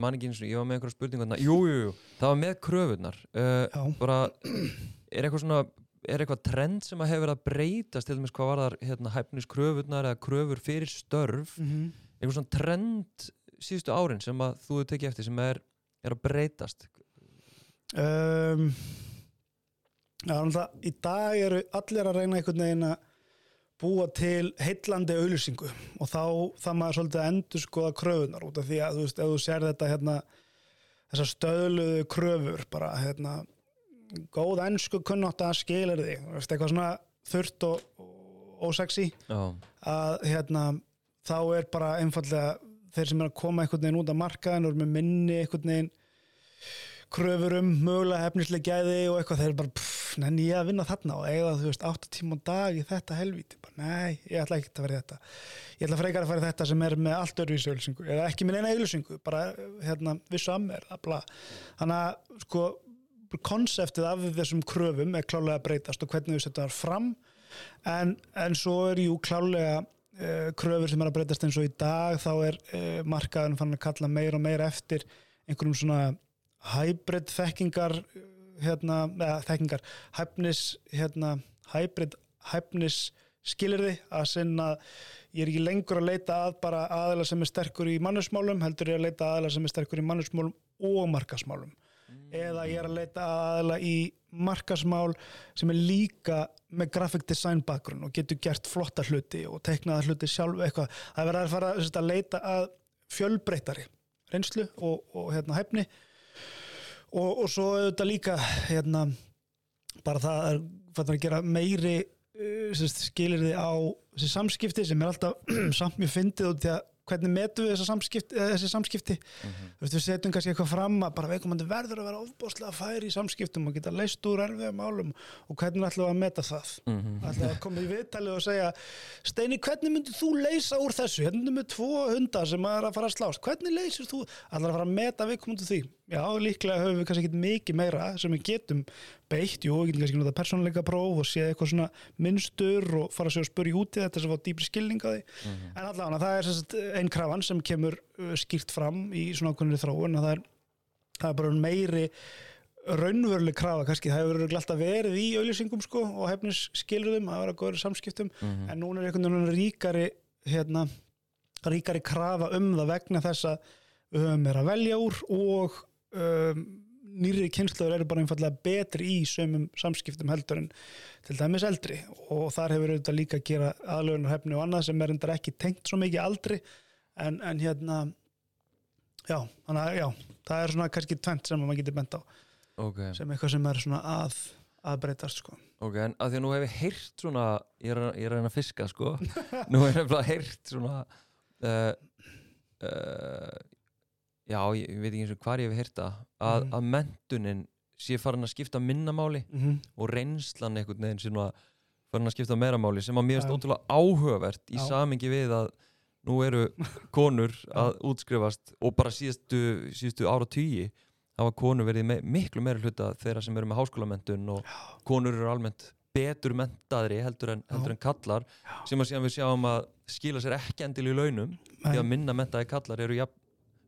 man ekki eins og ég var með einhverja spurningu jú, jú, jú, það var með kröfunar uh, Já. bara, er eitthvað svona er eitthvað trend sem að hefur verið að breytast til dæmis hvað var þar hérna, hæfniskröfunar eða kröfur fyrir störf. Mhm. eitthvað svona trend síðustu árin sem að þú hefur tekið eftir sem er, er að breytast? Um, Já, náttúrulega í dag eru allir að reyna einhvern veginn að búa til heillandi auðlýsingu og þá það maður svolítið að endur skoða kröfunar út af því að þú veist, ef þú sér þetta hérna, þessar stöðluðu kröfur bara hérna góð ennsku kunnátt að skilir þig eitthvað svona þurrt og, og ósexy. Já, að hérna þá er bara einfallega þeir sem er að koma einhvern veginn út af markaðin og eru með minni einhvern veginn kröfur um mögulega hefnislega gæði og eitthvað þeir bara, pff, nenni ég að vinna þarna og eiga þú veist, 8 tíma á dag í þetta helvíti, bara nei, ég ætla ekki að vera þetta. Ég ætla frekar að fara í þetta sem er með allt öðruvísi auðlýsingu, eða ekki með neina auðlýsingu bara, hérna, vissu bla. þannig að, sko konseptið af þessum kröfum er klálega að breytast og hvernig við setjum það fram. En, en svo er jú klálega uh, kröfur sem er að breytast eins og í dag þá er uh, markaðurinn fann að kalla meira og meira eftir einhverjum svona hybrid þekkingar eh, hérna, eða þekkingar hæfnis hérna, hybrid hæfnis skilirði að sinna ég er ekki lengur að leita að bara aðeila sem er sterkur í mannusmálum heldur ég að leita að aðeila sem er sterkur í mannusmálum og markasmálum eða ég er að leita aðeila í markasmál sem er líka með graphic design bakgrunn og getur gert flotta hluti og teiknaða hluti sjálf eitthvað. Það er verið að fara að leita að fjölbreytari reynslu og, og hérna, hæfni og, og svo auðvitað líka hérna, bara það er að gera meiri uh, skilir þið á þessi samskipti sem er alltaf samt mjög fyndið og því að hvernig metum við samskipti, eh, þessi samskipti? Mhm. þú veist við setjum kannski eitthvað fram að bara veikumandi verður að vera ofbáslega færi í samskiptum og geta leist úr erfiða málum og hvernig ætlum við að meta það? Mhm. ætlum við að koma í viðtalið og segja Steini hvernig myndir þú leysa úr þessu? Hérna erum við tvo hundar sem er að fara að slást. Hvernig leysir þú, ætlum að fara að meta viðkomandi því, já líklega höfum við kannski ekki mikið meira sem við getum beitt, jú, við getum kannski notað persónleika próf og séð eitthvað svona minnstur og fara að sér og spurja út í þetta sem var dýpri skilning á því. En allavega það er sem sagt, ein krafan sem kemur uh, skýrt fram í svona ákveðinni þróun að það er, það er bara meiri raunveruleg krafa kannski, það hefur örugglega alltaf verið í auðlýsingum sko og hefnis skilurðum að vera góður í samskiptum. Mhm. en núna er einhvern veginn ríkari hérna, ríkari krafa um það vegna þess að við höfum meira að velja úr og um, nýri kynnslöður eru bara einfallega betri í sömum samskiptum heldur en til dæmis eldri. Og þar hefur auðvitað líka að gera aðlögunar hefni og annað sem er endar ekki tengt svo mikið aldri. En, en hérna já, þannig að já, það er svona kannski tvent sem maður getur bent á Ok, sem eitthvað sem er svona að að breytast sko. Ok, en að því að nú hef ég heyrt svona, ég er, ég er að fiska sko, nú hef ég heyrt svona uh, uh, já, ég, veit ekki eins og hvar ég hef heyrt það að, Mhm. að mentunin sé farin að skipta minna máli mm -hmm. og reynslan einhvern veginn sé nú að farin að skipta meira máli sem að mér Já. er ótrúlega áhugavert í Já. samingi við að nú eru konur að útskrifast og bara síðustu, síðustu ára tugi hafa konur verið me miklu meira hluta þeirra sem eru með háskólamentun og konur eru almennt betur mentaðri heldur en, heldur Já. en kallar sem að síðan við sjáum að skila sér ekki endil í launum því að minna mentaði kallar eru jafn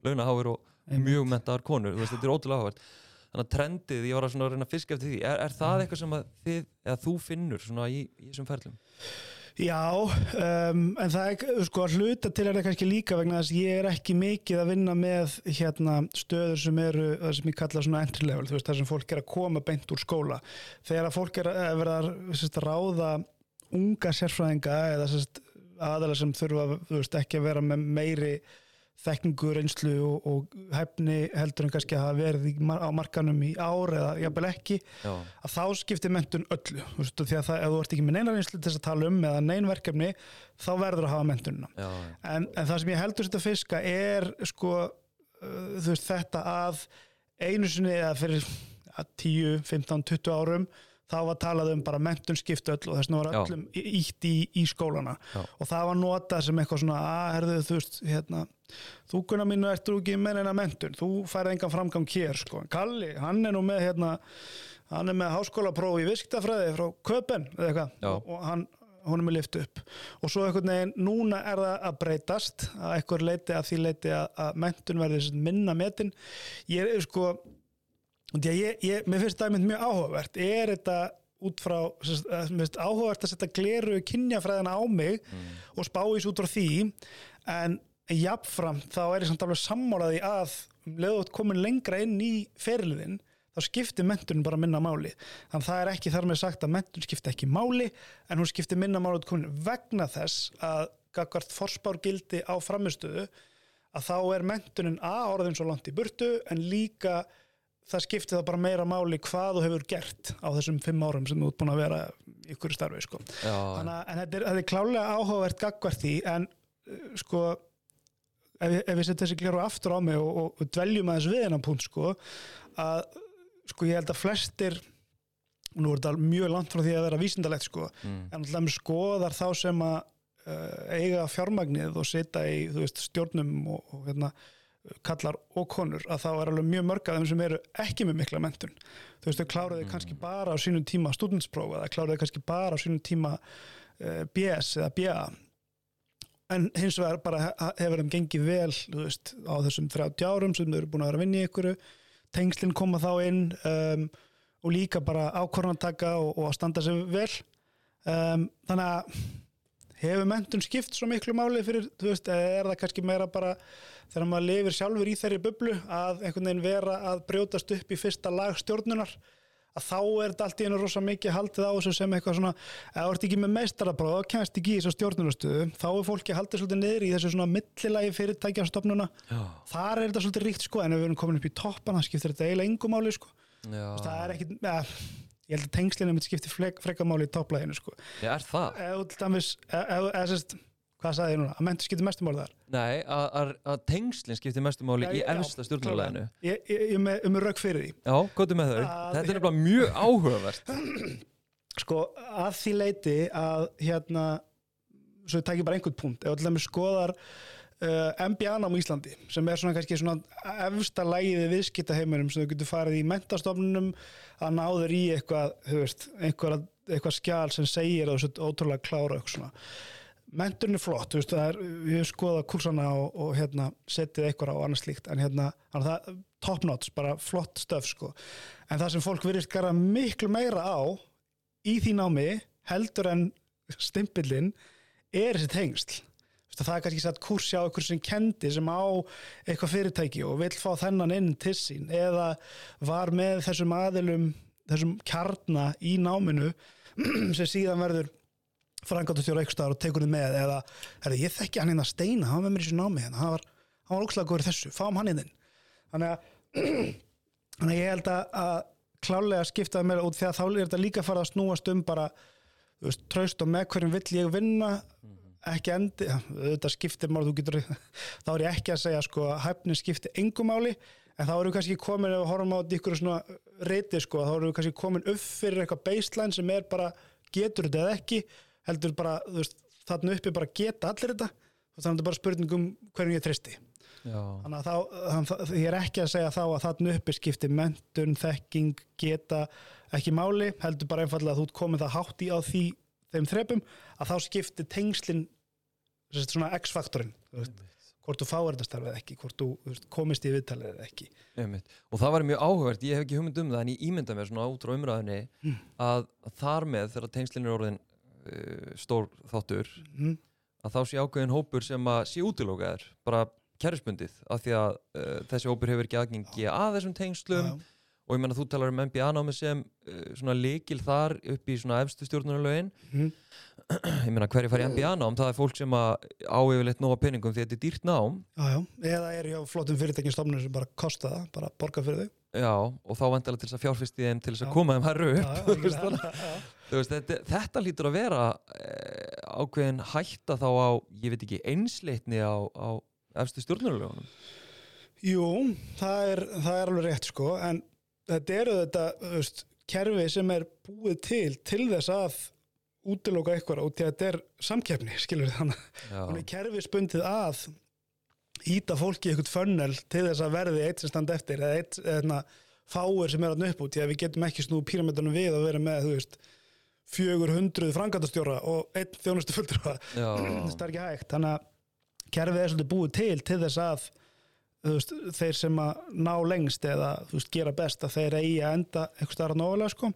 launaháir og mjög mentaðar konur, veist, þetta er ótrúlega áhugavert þannig að trendið, ég var að, að reyna að fiska eftir því er, er það eitthvað sem þið, þú finnur í, í þessum ferlum? Já, um, en það er sko að hluta til er það kannski líka vegna þess að ég er ekki mikið að vinna með hérna stöður sem eru það sem ég kalla svona entry level, þú veist það sem fólk er að koma beint úr skóla. Þegar að fólk er að vera að ráða unga sérfræðinga eða aðalega sem þurfa veist, ekki að vera með meiri þekkingu, reynslu og, og hæfni heldur en kannski að í, mar- á markanum í ár eða jafnvel ekki Já, að þá skiptir mentun öllu veist, því að það, ef þú ert ekki með neina reynslu til þess að tala um eða nein verkefni þá verður að hafa mentunina já, en, en það sem ég heldur þetta fiska er sko uh, þú veist þetta að einu sinni eða fyrir ja, 10, 15, 20 árum þá var talað um bara mentun skipt öll og þess vegna var Já. öllum ítt í, í skólana Já. og það var notað sem eitthvað svona að herðu þú veist hérna þú kunna mínu ertu ekki með neina mentun þú færði engan framgang hér sko Kalli, hann er nú með hérna hann er með háskólapróf í viskitafræði frá Köpen eða eitthvað Já. og, hann, honum er lift upp og svo einhvern veginn, núna er það að breytast að einhver leiti að því leiti að, að mentun verði minna metin ég er sko ég, ég, mér finnst það mjög áhugavert. Er þetta út frá eh, finnst áhugavert að setja gleru kynjafræðina á mig og spá í svo út frá því. En jafnfram þá er ég samt alveg sammálaði að um leðu komin lengra inn í ferliðin þá skiptir mentunin bara minna máli. Þannig að það er ekki þar með sagt að mentun skiptir ekki máli en hún skiptir minna máli vegna þess að gagvart forspárgildi á framistöðu að þá er mentunin að orðin svo langt í burtu en líka það skiptir það bara meira máli hvað þú hefur gert á þessum fimm árum sem þú ert búin að vera í ykkur starfi sko. Þannig að en þetta er, þetta er klálega áhugavert gagvart því en uh, sko ef, ef við setjum þessi gleru aftur á mig og, og, og dveljum aðeins við hennan punkt sko að sko ég held að flestir og nú er þetta mjög langt frá því að vera vísindalegt sko mm. en alltaf skoðar þá sem að uh, eiga fjármagnið og setja í veist, stjórnum og, og hérna, kallar og konur að þá er alveg mjög mörg af þeim sem eru ekki með mikla mentun þú veist, þau kláruðu kannski bara á sínum tíma stúdentspróf eða kláruðu kannski bara á sínum tíma uh, BS eða BA en hins vegar bara he- hefur þeim gengið vel veist, á þessum 30 árum sem þau eru búin að vera að vinna í ykkur tengslinn koma þá inn um, og líka bara ákvarðantaka og, og að standa sig vel. Um, þannig að hefur mentun skipt svo miklu máli fyrir, þú veist, eða er það kannski meira bara þegar maður lifir sjálfur í þeirri bublu að einhvern veginn vera að brjótast upp í fyrsta lag stjórnunar að þá er þetta allt í einu rosa mikið haldið á þessu sem eitthvað svona, eða þú ert ekki með meistarabráð og kemst ekki í þessu stjórnunastöðu þá er fólki haldið svolítið niður í þessu svona millilagi fyrirtækjastofnuna þar er þetta svolítið ríkt sko en ef við erum komin upp í toppan það skiptir þetta eiginlega engum máli sko. Það er ekki, ja, ég held að tengslinu mitt skiptir frekamáli í topplæginu sko. Já, er það? eða eða, eða, hvað sagði ég núna, að mentur skiptir mestum máli þar. Nei, að, að, tengslinn skiptir mestu máli Já, í já, efsta stjórnuleginu ég, ég, ég, er með, ég með rauk fyrir því. Já, góttu með þau? Að- Þetta er nefnilega mjög áhugavert. Sko að því leiti að hérna svo ég tæki bara einhvern punkt. Ef allir með skoðar uh, MBA-nám í Íslandi sem er svona kannski svona efsta lægiði viðskiptaheimurum sem þú getur farið í mentastofnunum að náður í eitthvað þú veist, eitthvað, eitthvað skjál sem segir þú sett ótrúlega klára eitthvað svona menturinn er flott, veist, er, við skoðað kursana og, og hérna setið eitthvað á annars slíkt, en hérna það, top notch, bara flott stöf sko, en það sem fólk virðist gera miklu meira á í því námi heldur en stimpillin er þessi tengsl. Það er kannski satt kursi á einhver sem kendi sem á eitthvað fyrirtæki og vill fá þennan inn til sín eða var með þessum aðilum þessum kjarna í náminu sem síðan verður frangátastjóra eitthvað og tekur þið með eða, herri, ég þekki hann inn að steina hann var með mér í þessu námi hérna, hann var, var í þessu, fáum hann inn inn. Þannig að þannig að ég held að, að klálega skiptaði meira út því að þá er þetta líka að fara að snúast um bara veist, traust og með hverjum vill ég vinna ekki endi, þetta skiptir máli, þú getur, þá er ég ekki að segja sko hæfnin skiptir engum máli en þá erum við kannski komin ef við horfum á ykkur svona reyti sko, þá erum við kannski komin upp fyrir eitthvað baseline sem er bara getur þetta eða ekki, heldur bara þú veist, þarna uppi bara geta allir þetta. Og þannig að þetta er bara spurning um hverjum ég tristi þannig að þá, þannig ég er ekki að segja þá að þarna uppi skipti mentun, þekking, geta ekki máli, heldur bara einfallega að þú komið það hátt í á því þeim þrepum, að þá skipti tengslin þessi svona X-faktorinn þú veist, hvort þú fáir þetta starfið ekki hvort þú, veist, komist í viðtalið eða ekki. Einmitt. Og það var mjög áhugavert, ég hef ekki hugmynd um það en ég ímynda mér svona út frá umræðinni að, að þar með þegar tengslinn er orðin uh, stór þáttur mm. að þá sé ákveðin hópur sem að sé útilókaður bara kerfisbundið af því að uh, þessi hópur hefur ekki aðgengi að þessum tengslum. Já, og ég menna þú talar um MBA-námi sem uh, svona líkil þar upp í svona efstu stjórnarlögin. Mhm. ég menna hverju fær í MBA-nám það er fólk sem að á yfirleitt nóga peningum því þetta er dýrt nám. Já, já, eða er hjá flottum fyrirtækjum stofnur sem bara kosta það, bara borga fyrir þau. Já, og þá vandalega til þess að fjárfyrst í þeim til þess að Já. koma þeim herru upp Já, já, veist, þetta, þetta lítur að vera eh, ákveðin hætta þá á ég veit ekki einsleitni á, á efstu stjórnarlögunum Jú, það er, það er alveg rétt sko, en þetta eru þetta veist, kerfi sem er búið til til þess að útiloka eitthvað og að þetta er samkeppni, skilur þannig. Hún er já, kerfi spundið að íta fólki eitthvað fönnel til þess að verði eitt sem standa eftir eða eitt eða, fáir sem er að upp út því að við getum ekki snúið píramidunum við og vera með, þú veist, 400 frangatastjóra og einn þjónustu fulltrúa það er ekki hægt. Þannig að kerfið er svolítið búið til til þess að veist, þeir sem að ná lengst eða veist, gera best að þeir eigi að enda einhvers staðar að nógulega sko.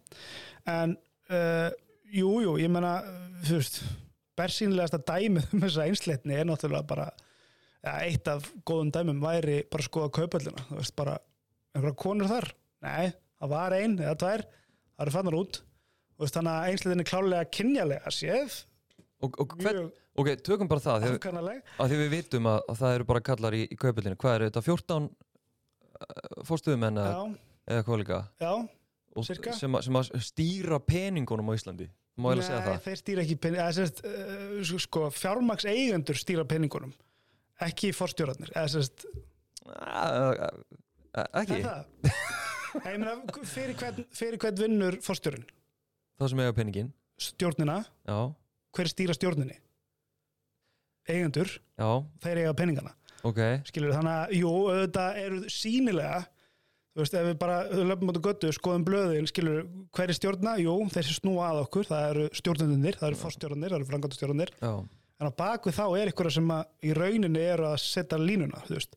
En uh, jú, jú, ég menna þú veist, bersýnilegasta dæmið um þessa einsleitni er náttúrulega bara ja, eitt af góðum dæmum væri bara að skoða kaupöllina þú veist, bara einhverja konur þar? Nei, það var ein eða tvær það eru fannar út veist, þannig að einsleitin er klálega kynjalega séð. Og, og mjög ok, tökum bara það að því við vitum að, að það eru bara kallar í, í kaupillinu, hvað eru þetta 14 fórstuðumenn eða, já, eða hvað líka? Já, sem, að- sem að stýra peningunum á Íslandi. Má ég að segja það. þeir stýra ekki pening, eða sérst, uh, sko, fjármaks eigendur stýra peningunum ekki forstjórarnir eða sérst, Ah, ah, ekki, er það? Ég meina, fyrir hvern, fyrir hvern vinnur forstjórun? Það sem eiga peningin Stjórnina, já, hver stýra stjórninni? Eigendur, já, þeir eiga peningana. Ok. Skilur þannig að, jú, auðvitað eru sínilega þú veist, ef við bara löpum át á göttu, skoðum blöðin skilur, hver er stjórna? Jú, þeir sem snúa að okkur það eru stjórnundinir, það eru forstjórnir það eru frangandastjórnir já, en á bakvið þá er ykkur sem að í rauninni eru að setja línuna þú veist.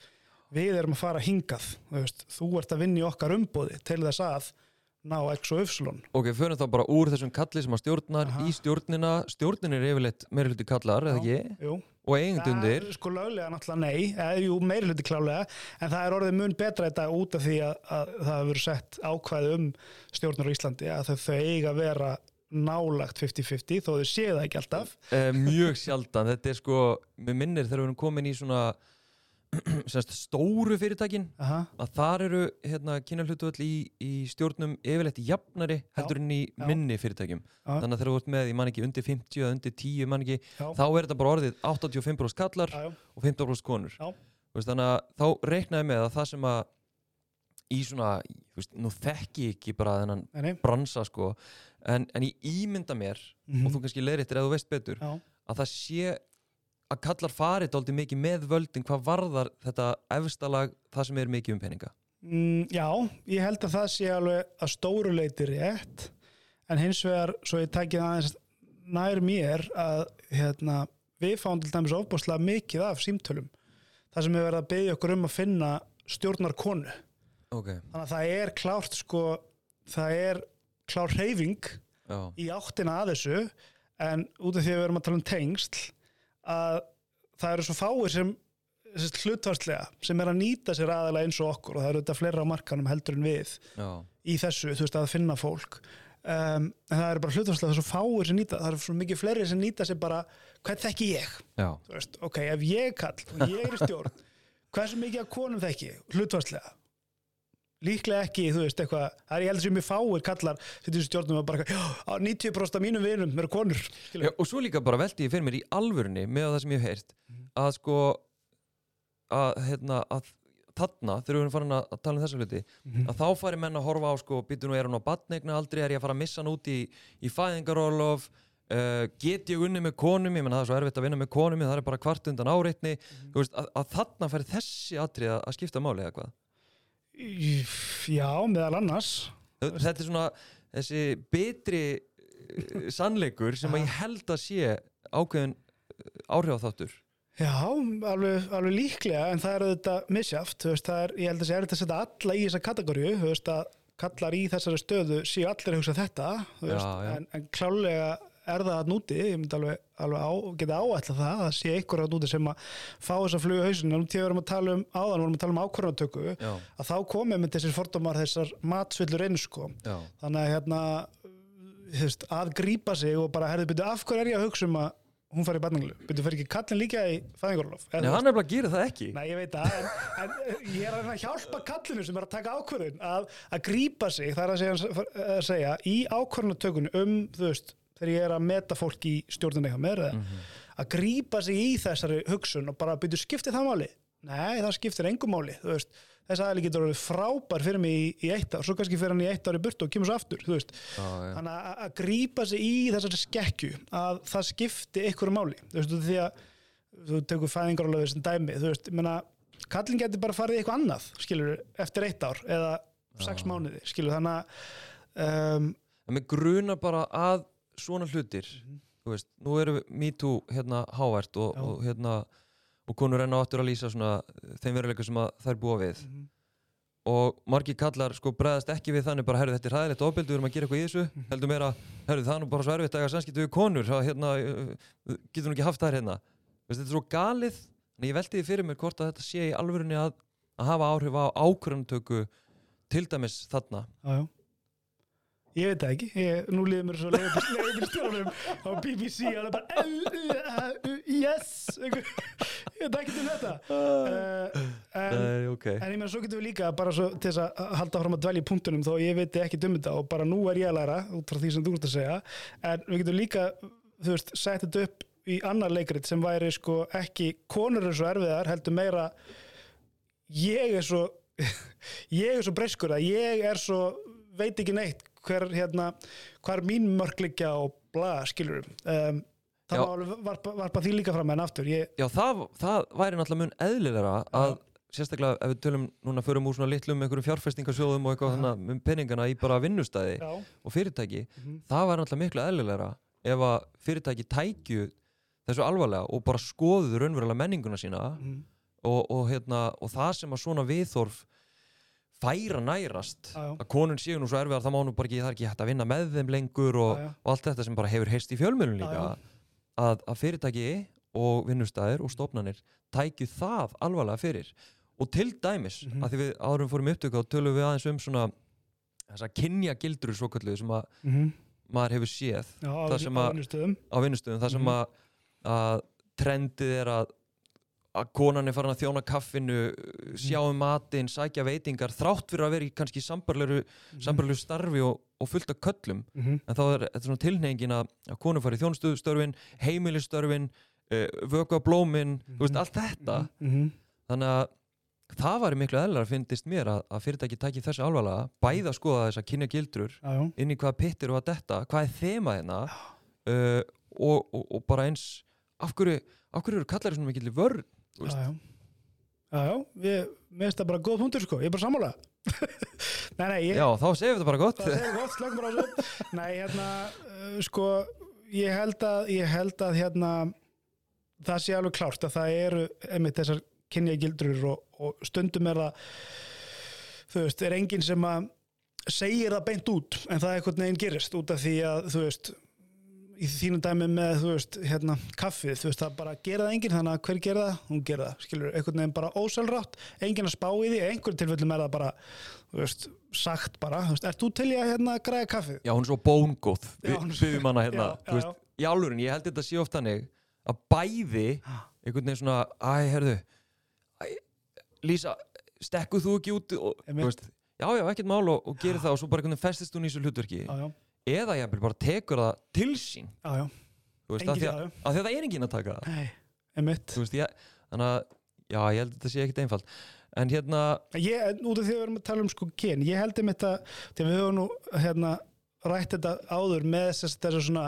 við erum að fara hingað þú, veist. þú ert að vinna í okkar umbóði til þess að ná X og Y. Ok, förum þá bara úr þessum kalli sem að stjórnar Aha. í stjórnina, stjórnin er yfirleitt meiri hluti kallar, eða ekki? Jú, og eigendundir, það er sko löglega náttúrulega nei eða, jú, meiri hluti klálega en það er orðið mun betra þetta út af því að, að það hefur sett ákvæði um stjórnar á Íslandi að þau, þau eiga að vera nálagt 50-50 þó þau séu það ekki alltaf. Uh, mjög sjaldan. Þetta er sko, mér minnir þegar við erum komin í svona semst, stóru fyrirtækin Aha, að þar eru hérna, kynahlutvöld í, í stjórnum yfirleitt jafnari heldur en í já. minni fyrirtækjum. Já. þannig að þegar þú ert með, ég man ekki, undir 50 eða undir 10, ég man ekki, já, þá er þetta bara orðið 85% kallar já, og 15% konur. Veist, þannig að þá reiknaði með að það sem að í svona, veist, nú þekki ég ekki bara þennan nei, bransa sko, en, en ég ímynda mér Mhm. og þú kannski leiðir eftir að þú veist betur að það sé að kallar farið dálítið mikið með völdin hvað varðar þetta efstalag það sem er mikið um peninga? Mm, já, ég held að það sé alveg að stóru leiti rétt en hins vegar, svo ég tæki það aðeins nær mér að hérna, við fáum til dæmis ofbúslega mikið af símtölum það sem er verið að byggja okkur um að finna stjórnar konu ok, þannig að það er klárt sko það er klár hreyfing já, í áttina að þessu en út af því að við erum að tala um tengsl að það eru svo fáir sem hlutvarslega sem er að nýta sér aðalega eins og okkur og það eru þetta fleira á markanum heldur en við já, í þessu, þú veist, að finna fólk. Um, en það eru bara hlutvarslega svo fáir sem nýta, það eru svo mikið fleiri sem nýta sér bara, hvern þekki ég? Veist, ok, ef ég kall og ég er í stjórn hversu mikið af konum þekki hlutvarslega líklega ekki, þú veist, eitthvað það er ég heldur sem mjög fáir kallar þetta er stjórnum að bara, já, á 90% af mínum vinum eru konur, já og svo líka bara veldi ég fyrir mér í alvörunni með það sem ég hef heyrt Mhm. að sko að, hérna, að þarna, þegar við erum farin að að tala um þessa hluti Mhm. að þá fari menn að horfa á sko, býtu nú er hann á batneigna aldrei, er ég að fara að missa hann út í, í fæðingarólof uh, get ég unni með konum, ég menn það er svo erfitt að vinna með konum það er bara kvart undan áreitni. Mhm. veist, að, að þarna fari þessi atrið að, að skipta máli eða hvað já, meðal annars þetta er svona þessi betri uh, sannleikur sem að ég held að sé ákveðin áhrif á þáttur Já, alveg, alveg líklega en það er veist, það er, ég held að það er að setja alla í þessa kategóriu þú veist að kallar í þessari stöðu séu allir að hugsa þetta Já, veist, já. En, en klálega er það að núti, ég myndi alveg, alveg á, geta áætla það að sé ykkur að núti sem að fá þess að fluga hausin en til við erum að tala um áðan, við erum að tala um ákvörðantöku að þá komið með þessir fordómar þessar matsvillur eins sko. Já, þannig að hérna þú veist, að grípa sig og bara herðu byrju af hverju er ég að hugsa um að hún fari í barninglu, byrju fyrir ekki kallin líka í fæðingarólof Nei, hann er bara að gera það ekki. Nei, ég veit það, en, en ég er að að hjálpa kallinu sem er að taka ákvörðun að, að grípa sig, það er að segja, að segja í ákvörðunatökunni um, þú veist, þegar ég er að meta fólk í stjórnun eitthvað með það, að grípa sig í þessari hugsun og bara byrju skipti það máli. Nei, það skiptir engum máli, þess aðeins getur orðið frábær fyrir mig í, í eitt ár, svo kannski fyrir hann í eitt ár í burtu og kemur svo aftur, já, Þannig að, að grípa sig í þessari skekkju að það skipti ykkur máli þú veist, því að þú tekur fæðingarálöfið sem dæmi, þú veist, ég meina kallin getur bara farið eitthvað annað, skilur eftir eitt ár eða sex mánuði skilur, þannig að um, en mér gruna bara að svona hlutir Mhm. þú veist, nú erum við MeToo hérna hávært og, og hérna og konur enn áttur að lýsa svona þeim veruleika sem að þær búa við Mhm. og margir kallar sko bregðast ekki við þannig bara, herru þetta er hæðilegt ofbeldi, við erum að gera eitthvað í þessu Mhm. heldur meira, herru það er nú bara svo erfitt að eiga samskipti við konur, það hérna getur nú ekki haft þær hérna Veist, þetta er svo galið, en ég velti því fyrir mér hvort að þetta sé í alvörunni að, að hafa áhrif á ákvörðantöku til dæmis þarna Já, já. Ég veit það ekki, ég, nú líður mér svo leiðið stjórnum á BBC og það er bara "Uh, uh, yes einhver- ég veit ekki til þetta. Uh, en, Nei, ok. en ég meina svo getum við líka bara svo til þess að halda fram að dvelja í punktunum þó ég veit ekki um þetta og bara nú er ég að læra út frá því sem þú ert að segja. En við getum líka, þú veist, sett þetta upp í annar leikrit sem væri sko ekki konur er svo erfiðar heldur meira ég er svo ég er svo breyskur að ég er svo veit ekki neitt hver hérna hvar mín mörk liggja og bla skilur um, það Já. má alveg varpa, varpa því líka fram en aftur ég, Já, það, það væri náttúrulega mun eðlilega að sérstaklega ef við tölum núna förum úr svona litlum einhverjum fjárfestingasjóðum og eitthvað Já. þannig um peningana í bara vinnustæði já, og fyrirtæki, mhm, það væri náttúrulega miklu eðlilega ef að fyrirtæki tækju þessu alvarlega og bara skoðuðu raunverulega menninguna sína mhm, og, og, hérna, og það sem að svona viðþorf færa nærast Já, já. að konun séu nú svo erfiðar það má nú bara ekki, það er ekki hægt að vinna með þeim lengur og, Já, og allt þetta sem bara hefur heist í fjölmjölun líka. Að, að fyrirtæki og vinnustæðir og stofnanir tækju það alvarlega fyrir og til dæmis, Mhm. að því við árum fórum upptöku og tölum við aðeins um svona þessa kynja gildur svo kallu sem að mhm, maður hefur séð á, að- vinnustöðum. það sem Mhm. að, að trendið er að að konan er farin að þjóna kaffinu sjá um matinn, sækja veitingar þrátt fyrir að vera í kannski sambarleru Mhm. sambarleru starfi og, og fullt af köllum Mhm, en þá er þetta svona tilnefingin að, að konur fari í þjónstuðstörfin, heimilistörfin uh, vöku blómin þú veist, Mhm. allt þetta mhm, þannig að það var miklu eðlar finnist mér að, að fyrirtæki taki þessu alvarlega bæða að skoða þess að kynja gildrur já. inn í hvaða pittir og að detta hvað er þema hérna uh, og, og, og bara eins af hverju, af hverju eru kallar svona mikilvæg vörn Þú veist. Já, já. Já, já, við, mér finnst það bara góð punktur, sko, ég er bara sammála. nei, nei, ég, já, þá segjum við þetta bara gott það segir gott, slögum bara á þessu. Nei, hérna, uh, sko, ég held að, ég held að, hérna, það sé alveg klárt að það eru, einmitt, þessar kynja gildrur og, og stundum er það, þú veist, er enginn sem að segir það beint út, en það er einhvern veginn gerist út af því að, þú veist, í þínum dæmi með, þú veist, hérna, kaffið, þú veist, það bara gera það enginn, þannig að hver gera það, hún gera það, skilur, einhvern veginn bara ósælrátt, enginn að spá í því, einhverjum tilfellum er það bara, þú veist, sagt bara, þú veist, ert þú til í að, hérna, græða kaffið? já, hún er svo bóngóð Já, byggum hana hérna Já, já, þú veist, í álurinn, ég held þetta sé oft þannig að bæði einhvern veginn svona, æ, herðu æ, Lísa, stekkuð þú ekki út og, þú veist, já, já, ekkert mál og, og gerir það og svo bara einhvern veginn festist hún í þessu hlutverki. Já, já, eða ég bara tekur það til sín. Já, já, þú veist, að að, að það er enginn að taka það. Ég, þannig að já, ég held að þetta sé ekkert einfalt. En hérna, Ég, út af því að við erum að tala um sko kyn, ég held að, því að við höfum nú, hérna, rætt þetta áður með þess, þessu svona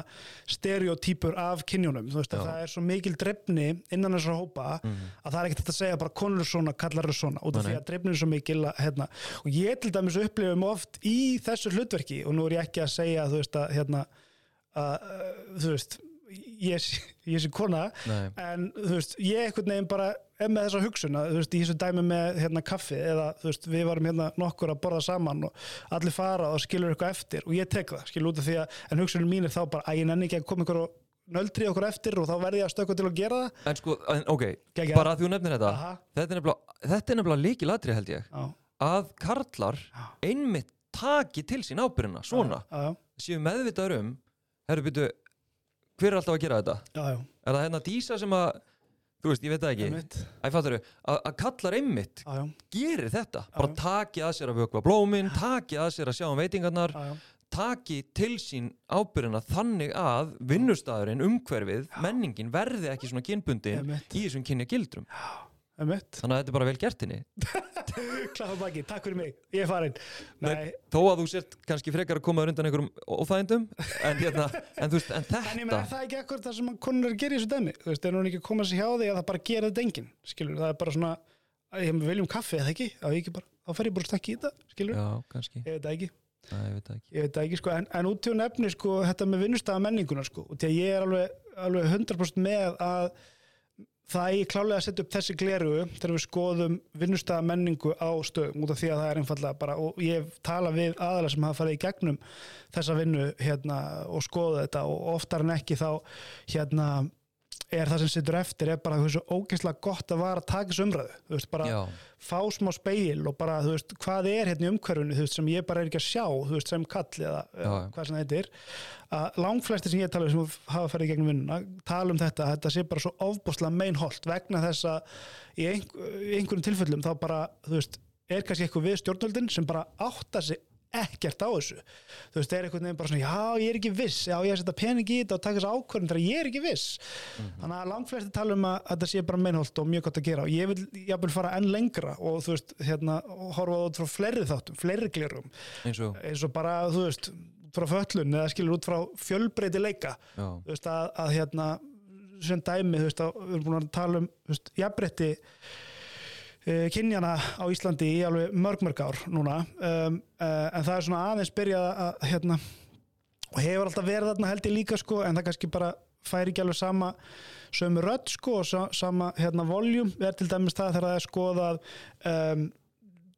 stereotypur af kynjónum, þú veist að Já. það er svo mikil drefni innan þessar hópa mm, að það er ekkert að segja bara konur svona, kallar er svona út af því að drefnin er svo mikil að, hérna, og ég til dæmis upplifum oft í þessu hlutverki og nú er ég ekki að segja þú veist að hérna að, þú veist ég, ég sé kona nei, en þú veist, ég einhvern veginn bara er með þessa hugsun að, þú veist, í þessu dæmi með hérna kaffi eða, þú veist, við varum hérna nokkur að borða saman og allir fara og skilur eitthvað eftir og ég tek það, skilur út af því að en hugsunin mín er þá bara, að ég nenni ekki að koma ykkur og nöldri okkur eftir og þá verði ég að stökka til að gera það. En sko, en, ok Geggjað. bara að þú nefnir þetta Aha, þetta er nefnilega, líkilatri held ég já, að karlar einmitt taki til sín ábyrjuna svona, já, já, séu meðvitaður um herru byrju, hver er alltaf að gera þetta? Já, já, er það hérna dísa sem að þú veist, ég veit það ekki? Einmitt, Æ, fattar að, að kallar einmitt já, já, gerir þetta, bara Já. taki að sér að vökva blómin, taki að sér að sjá um veitingarnar já, já, taki til sín ábyrjuna þannig að vinnustæðurinn, umhverfið, menningin verði ekki svona kynbundin í þessum kynja gildrum einmitt þannig að þetta er bara vel gert henni Klappa baki, takk fyrir mig, ég er farin Nei, þó að þú sért kannski frekar að koma undan einhverjum óþægindum en, hérna, en, veist, en En ég meina, þetta er það ekki akkur það sem að gera í þessu dæmi? Þú veist, er hún ekki að koma sér hjá því að það bara gera þetta enginn? Skilur, það er bara svona, ég viljum kaffi eða ekki, ekki bara, þá fer ég bara stakki í þetta, skilur, Já, kannski. Ég veit það ekki. Nei, ég veit það ekki. Ég veit það ekki sko, en, en út til nefni sko, þetta með vinnustæða menninguna sko, og því að ég er alveg, alveg 100% með að það er klálega að setja upp þessi gleru þegar við skoðum vinnustæða menningu á stöðum út af því að það er einfallega bara og ég tala við aðalega sem hafa farið í gegnum þessa vinnu hérna og skoða þetta og oftar en ekki þá hérna er það sem sittur eftir er bara svo ógeðslega gott að vara að taka þessu umræðu. Þú veist, bara Já, fá smá speil og bara, þú veist, hvað er hérna í umhverfinu þú veist, sem ég bara er ekki að sjá, þú veist, sem kall eða Já, hvað sem þetta er að langflesti sem ég tala um sem hafa ferið gegnum vinnuna, tala um þetta þetta sé bara svo ofbúslega meinholt vegna þess að í, einhver, í einhverjum tilfellum þá bara, þú veist, er kannski eitthvað við stjórnvöldin sem bara átta sig ekkert á þessu. Þú veist, það er einhvern veginn bara svona, já, ég er ekki viss. Já, ég er að setja pening í þetta og taka þessu ákvörðin þegar ég er ekki viss. Þannig að langflesti tala um að, þetta sé bara meinholt og mjög gott að gera. Og ég vil jafnvel fara enn lengra og þú veist, hérna, horfa út frá fleiri þáttum, fleiri glerum. Eins og? Eins og bara, þú veist, frá föllun eða skilur út frá fjölbreyti leika. Já, þú veist, að, að hérna sem dæmi, þú veist, að við erum búin að tala um þú veist, jafnbretti kynjana á Íslandi í alveg mörg mörg ár núna. Um, uh, en það er svona aðeins byrjað að hérna, og hefur alltaf verið þarna held ég líka sko, en það kannski bara færi ekki alveg sama sömu rödd sko og sa, sama hérna voljum, er til dæmis það þegar það er skoðað um,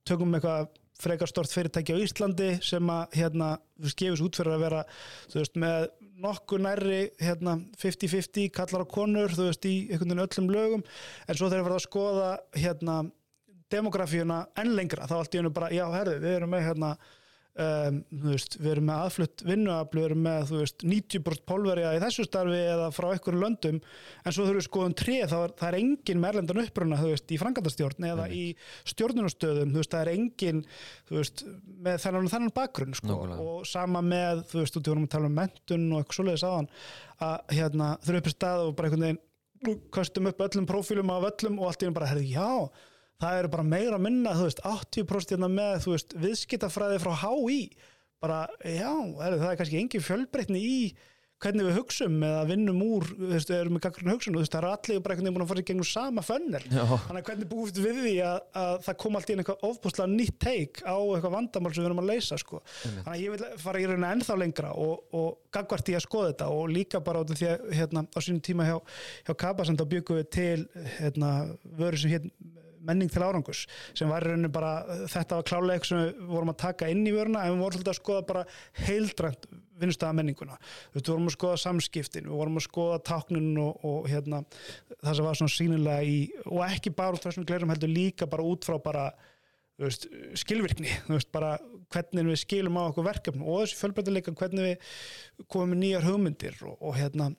tökum eitthvað frekar stort fyrirtæki á Íslandi sem að hérna, gefis út fyrir að vera þú veist, með nokkuð nærri hérna, 50-50 kallar á konur þú veist, í einhvern veginn öllum lögum. En svo þegar við verðum að skoða hérna, demografíuna enn lengra þá allt í hennu bara, já, herðu, við erum með hérna Um, veist, við erum með aðflutt vinnuafl, við erum með veist, 90% pólverja í þessu starfi eða frá einhverjum löndum en svo þurfum við skoðum þá er, það er engin merlendan uppruna, veist, í frangandastjórn eða í stjórnunastöðum, það er engin með þennan og þennan bakgrunn, sko, og sama með þú veist, þú vorum að tala um mentun og eitthvað svoleiðis aðan að hérna, þurfum upp í stað og bara einhvern veginn kastum upp öllum prófílum af öllum og allt í einu bara, herði, já það eru bara meira að minna, þú veist, 80% hérna með, þú veist, viðskiptafræði frá HÍ, bara, já, er, það er kannski engin fjölbreytni í hvernig við hugsum eða vinnum úr, þú veist, erum með gaggrunn hugsun, þú veist, það er allir bara einhvern veginn búin að fara í gegnum sama fönnel. Þannig að hvernig búist við því að, að það kom allt í einu eitthvað ofbúslega nýtt teik á eitthvað vandamál sem við erum að leysa, sko. Þannig að ég vil fara í rauninni ennþá lengra og, og gagvart í að skoða þetta og líka bara út af því að hérna, á sínum tíma hjá, hjá Kabasand þá byggum við til hérna, vöru sem hér menning til árangus sem var í rauninni bara, þetta var klálega eitthvað sem við vorum að taka inn í vöruna en við vorum svolítið að skoða bara heildrænt vinnustæða menninguna. Við vorum að skoða samskiptin, við vorum að skoða táknin og, og hérna, það sem var svona sínilega í, og ekki bara út frá þessum glerum heldur líka bara út frá bara veist, skilvirkni, veist, hvernig við skilum á okkur verkefni og þessi fjölbreytileika hvernig við komum með nýjar hugmyndir og, og hérna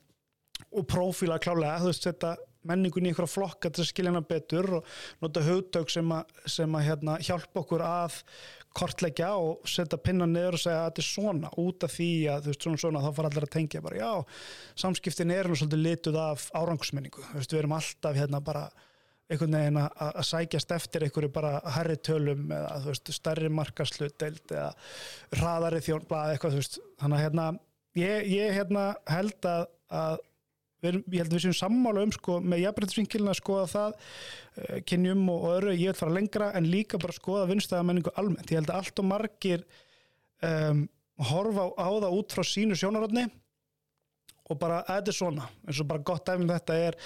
og prófíla klálega, veist, setja menningun í einhverja flokka til að skilja hana betur og nota hugtök sem að, sem að hérna, hjálpa okkur að kortleggja og setja pinna niður og segja að þetta er svona út af því að þú veist svona svona þá fara allir að tengja bara já, samskiptin er nú svolítið lituð af árangursmenningu, þú veist við erum alltaf hérna bara einhvern veginn að, að sækjast eftir einhverju bara herri tölum eða þú veist stærri markaslutdeild eða hraðari þjónblað eitthvað þú veist. Þannig að hérna ég, ég hérna held að, að við ég held að við séum sammála um sko með jafnbrytisvinkilin að skoða það uh, kynjum og, og öru, ég vil fara lengra en líka bara skoða vinnstæðamenningu almennt, ég held að allt og margir um, horfa á, á það út frá sínu sjónarotni og bara þetta er svona. Eins og bara gott dæmum þetta er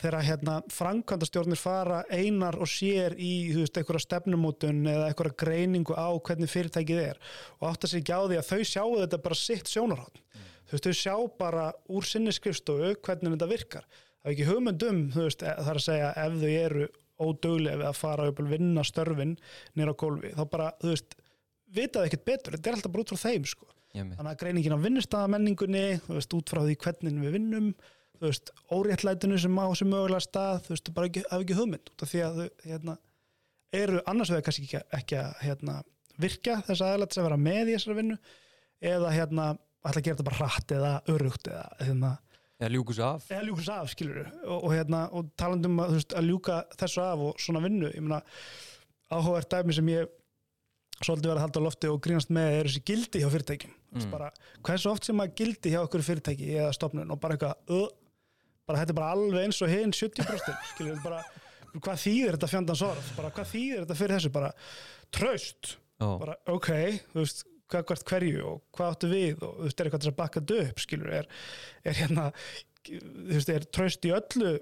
þegar hérna framkvæmdastjórnir fara einar og sér í einhverja stefnumótun eða einhverja greiningu á hvernig fyrirtækið er og átt að sér ekki á því að þau sjáu þetta bara sitt sjónarhótt þú veist þau sjá bara úr sinni skrifstofu hvernig þetta virkar. Það er ekki hugmyndum þú veist það er að segja ef þau eru ódöglega við að fara upp og vinna störfin nýra á gólfi þá bara þú veist vitaðu ekkert betur, þetta er alltaf bara út frá þeim sko. Með. Þannig að greiningin á vinnustæðamenningunni þú veist, út frá því hvernig við vinnum þú veist, óréttlætinu sem á sem mögulega stað, þú veist, bara ekki, hafa ekki hugmynd út af því að þau hérna, eru annars vegar kannski ekki, ekki að hérna, virka þess aðlætt sem vera með í þessari vinnu eða hérna, ætla að gera þetta bara hratt eða örugt eða hérna, eða ljúkus af. eða ljúka þessu af, skilur og, og, hérna, og talandum að, veist, að ljúka þessu af og svona vinnu, ég meina áhugavert dæmi sem ég svolítið verið að halda á lofti og grínast með er þessi gildi hjá fyrirtækjum. Mm. bara, hversu oft sem að gildi hjá okkur fyrirtæki eða stofnun og bara eitthvað uh, bara þetta er bara alveg eins og hinn 70% skilur bara, hvað þýðir þetta fjandans orð? Bara hvað þýðir þetta fyrir þessu? Bara tröst, Já, bara ok þú veist, hvað hvert hverju og hvað áttu við og þú veist, er eitthvað til að bakka þetta upp skilur, er, er hérna þú veist, er tröst í öllu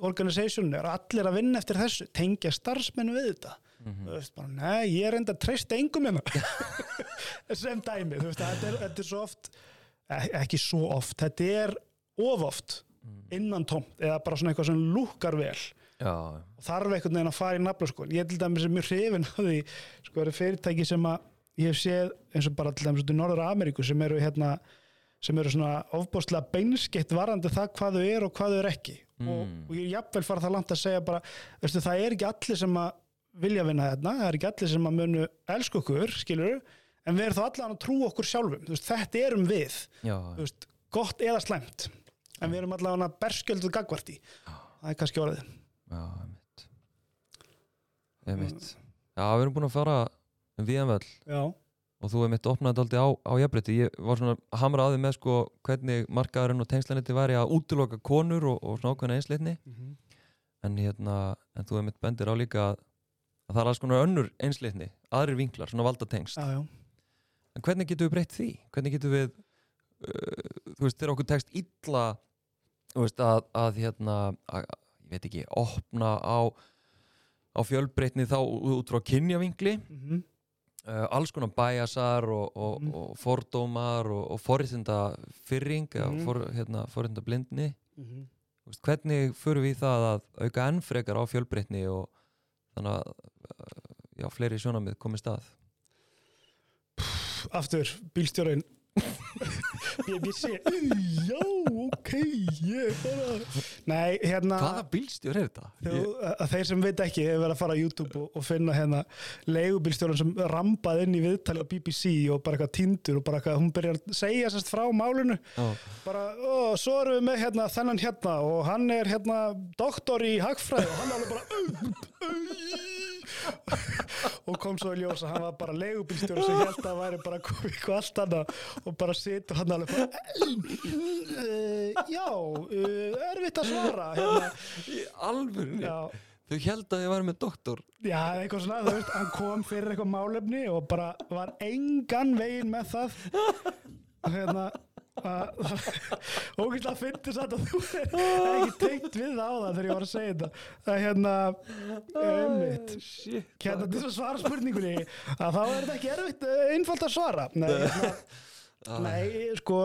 organisationu, er allir að vinna eftir þessu, tengja starfsmennu við þetta? Mhm. þú veist, bara, nei, ég er enda treyst engum hérna. Sem dæmi, þú veist, þetta er, þetta er svo oft e- ekki svo oft, þetta er of oft Mhm. innan tómt eða bara svona eitthvað sem lúkar vel. Já, og þarf einhvern veginn að fara í nafla sko. ég til dæmis er mjög hrifin á því sko eru fyrirtæki sem að ég hef séð eins og bara til dæmis út í Norður Ameríku sem eru hérna sem eru svona ofbóðslega beinskeitt varandi það hvað þau eru og hvað þau eru ekki. Og, Mm. og ég er jafnvel fara það langt að segja bara veistu, það er ekki allir sem að vilja vinna hérna, það er ekki allir sem að munu elsku okkur, skilur en við erum þá allan að trú okkur sjálfum. Veist, þetta erum við, veist, gott eða slæmt en við erum allan að berskjöldu gagvart í það er kannski orðið. Já, einmitt. Einmitt. Já, við erum búin að fara við völl. Já, og þú einmitt opnaði þetta á, á jafnrétti. Ég var svona að hamra á því með sko hvernig markaðurinn og tengslaniti væri að útiloka konur og, og svona ákveðna einsleitni. En hérna, en þú einmitt bendir á líka að, að það er alls konar önnur einsleitni, aðrir vinklar, svona valda tengst já, já. En hvernig getum við breytt því? hvernig getum við uh, þú veist, þegar okkur tekst illa veist, að, að hérna að, ég veit ekki, opna á á fjölbreytni þá út frá kynjavingli mm -hmm. Uh, alls konar bæjasar og, og, Mhm. og fordómar og, og forréttinda fyrring eða Mhm. for, hérna, forréttinda blindni Mm -hmm. veist, hvernig förum við í það að auka enn frekar á fjölbreytni og þannig að uh, já, fleiri sjónamið komið stað Aftur, bílstjórin BBC Já, ok, ég bara Nei, hérna hvaða bílstjór er þetta? Að þeir sem veit ekki hefur verið að fara á YouTube og, og finna hérna leigubílstjóran sem rampað inn í viðtali á BBC og bara eitthvað tindur og bara eitthvað, hún byrjar að segja sérst frá málinu. Já, bara, ó, svo erum við með hérna þennan hérna og hann er hérna doktor í hagfræði. Og hann er alveg bara og kom svo í ljós að hann var bara leigubílstjóri sem held að það væri bara komið eitthvað allt annað. Og bara situr hann alveg bara uh, já, uh, erfitt að svara hérna, já. Þau held að ég var með doktor. Já, eitthvað svona, þú veist, hann kom fyrir eitthvað málefni og bara var engan veginn með það. Hérna og það finnst þess að þú er ekki teikt við á það þegar ég var að segja þetta. Það er hérna shit hérna til að svara spurningunni að þá er þetta ekki erfitt eh, einfalt að svara. Nei, hérna, nei sko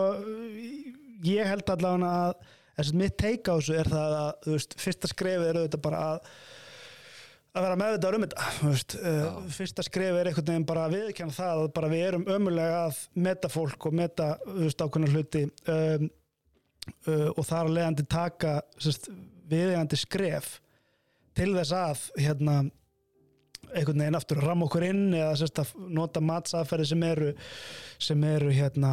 ég held allavega að mitt teika á þessu er það að veist, fyrsta skrefið er auðvitað bara að að vera meðvitað um þetta uh, fyrsta skref er einhvern veginn bara að viðkjanna það að bara við erum ömulega að meta fólk og meta ákveðna hluti um, uh, og þar leiðandi taka viðeigandi skref til þess að hérna einhvern veginn aftur að ramma okkur inn eða sérst, nota matsaðferði sem eru sem eru hérna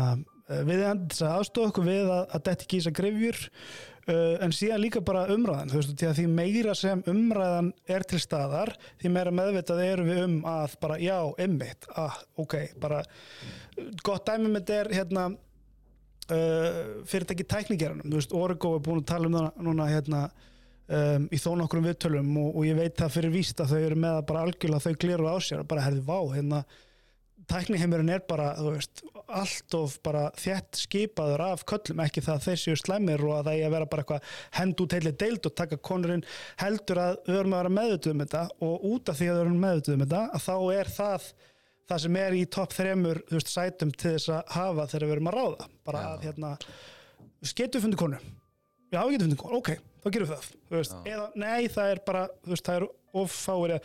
til að aðstofa okkur við að, að þetta ekki ísa grefjur uh, en síðan líka bara umræðan þú veist, því meira sem umræðan er til staðar, því meira meðvitað erum við um að bara, já, emmitt ah, ok, bara gott dæmi með þetta er hérna uh, fyrirtæki veist, Origo er búin að tala um það núna hérna um, í þó nokkrum viðtölum og, og ég veit það fyrir víst að þau eru með að bara algjörlega þau gleru á sér og bara herði vá, hérna tækniheimurinn er bara, veist, allt of bara þétt skipaður af köllum, ekki það að þeir séu slæmir og að það er að vera bara eitthvað hend út heili deild og taka konurinn heldur að við erum að vera meðutuð um þetta og út af því að við erum meðutuð um þetta að þá er það það sem er í topp þremur, þú veist, sætum til þess að hafa þegar við erum að ráða. Bara Já. að hérna getum við fundið konu. Já, við getum fundið konu, ok, þá gerum við það Já. eða, nei, það er bara þú veist, það er offáir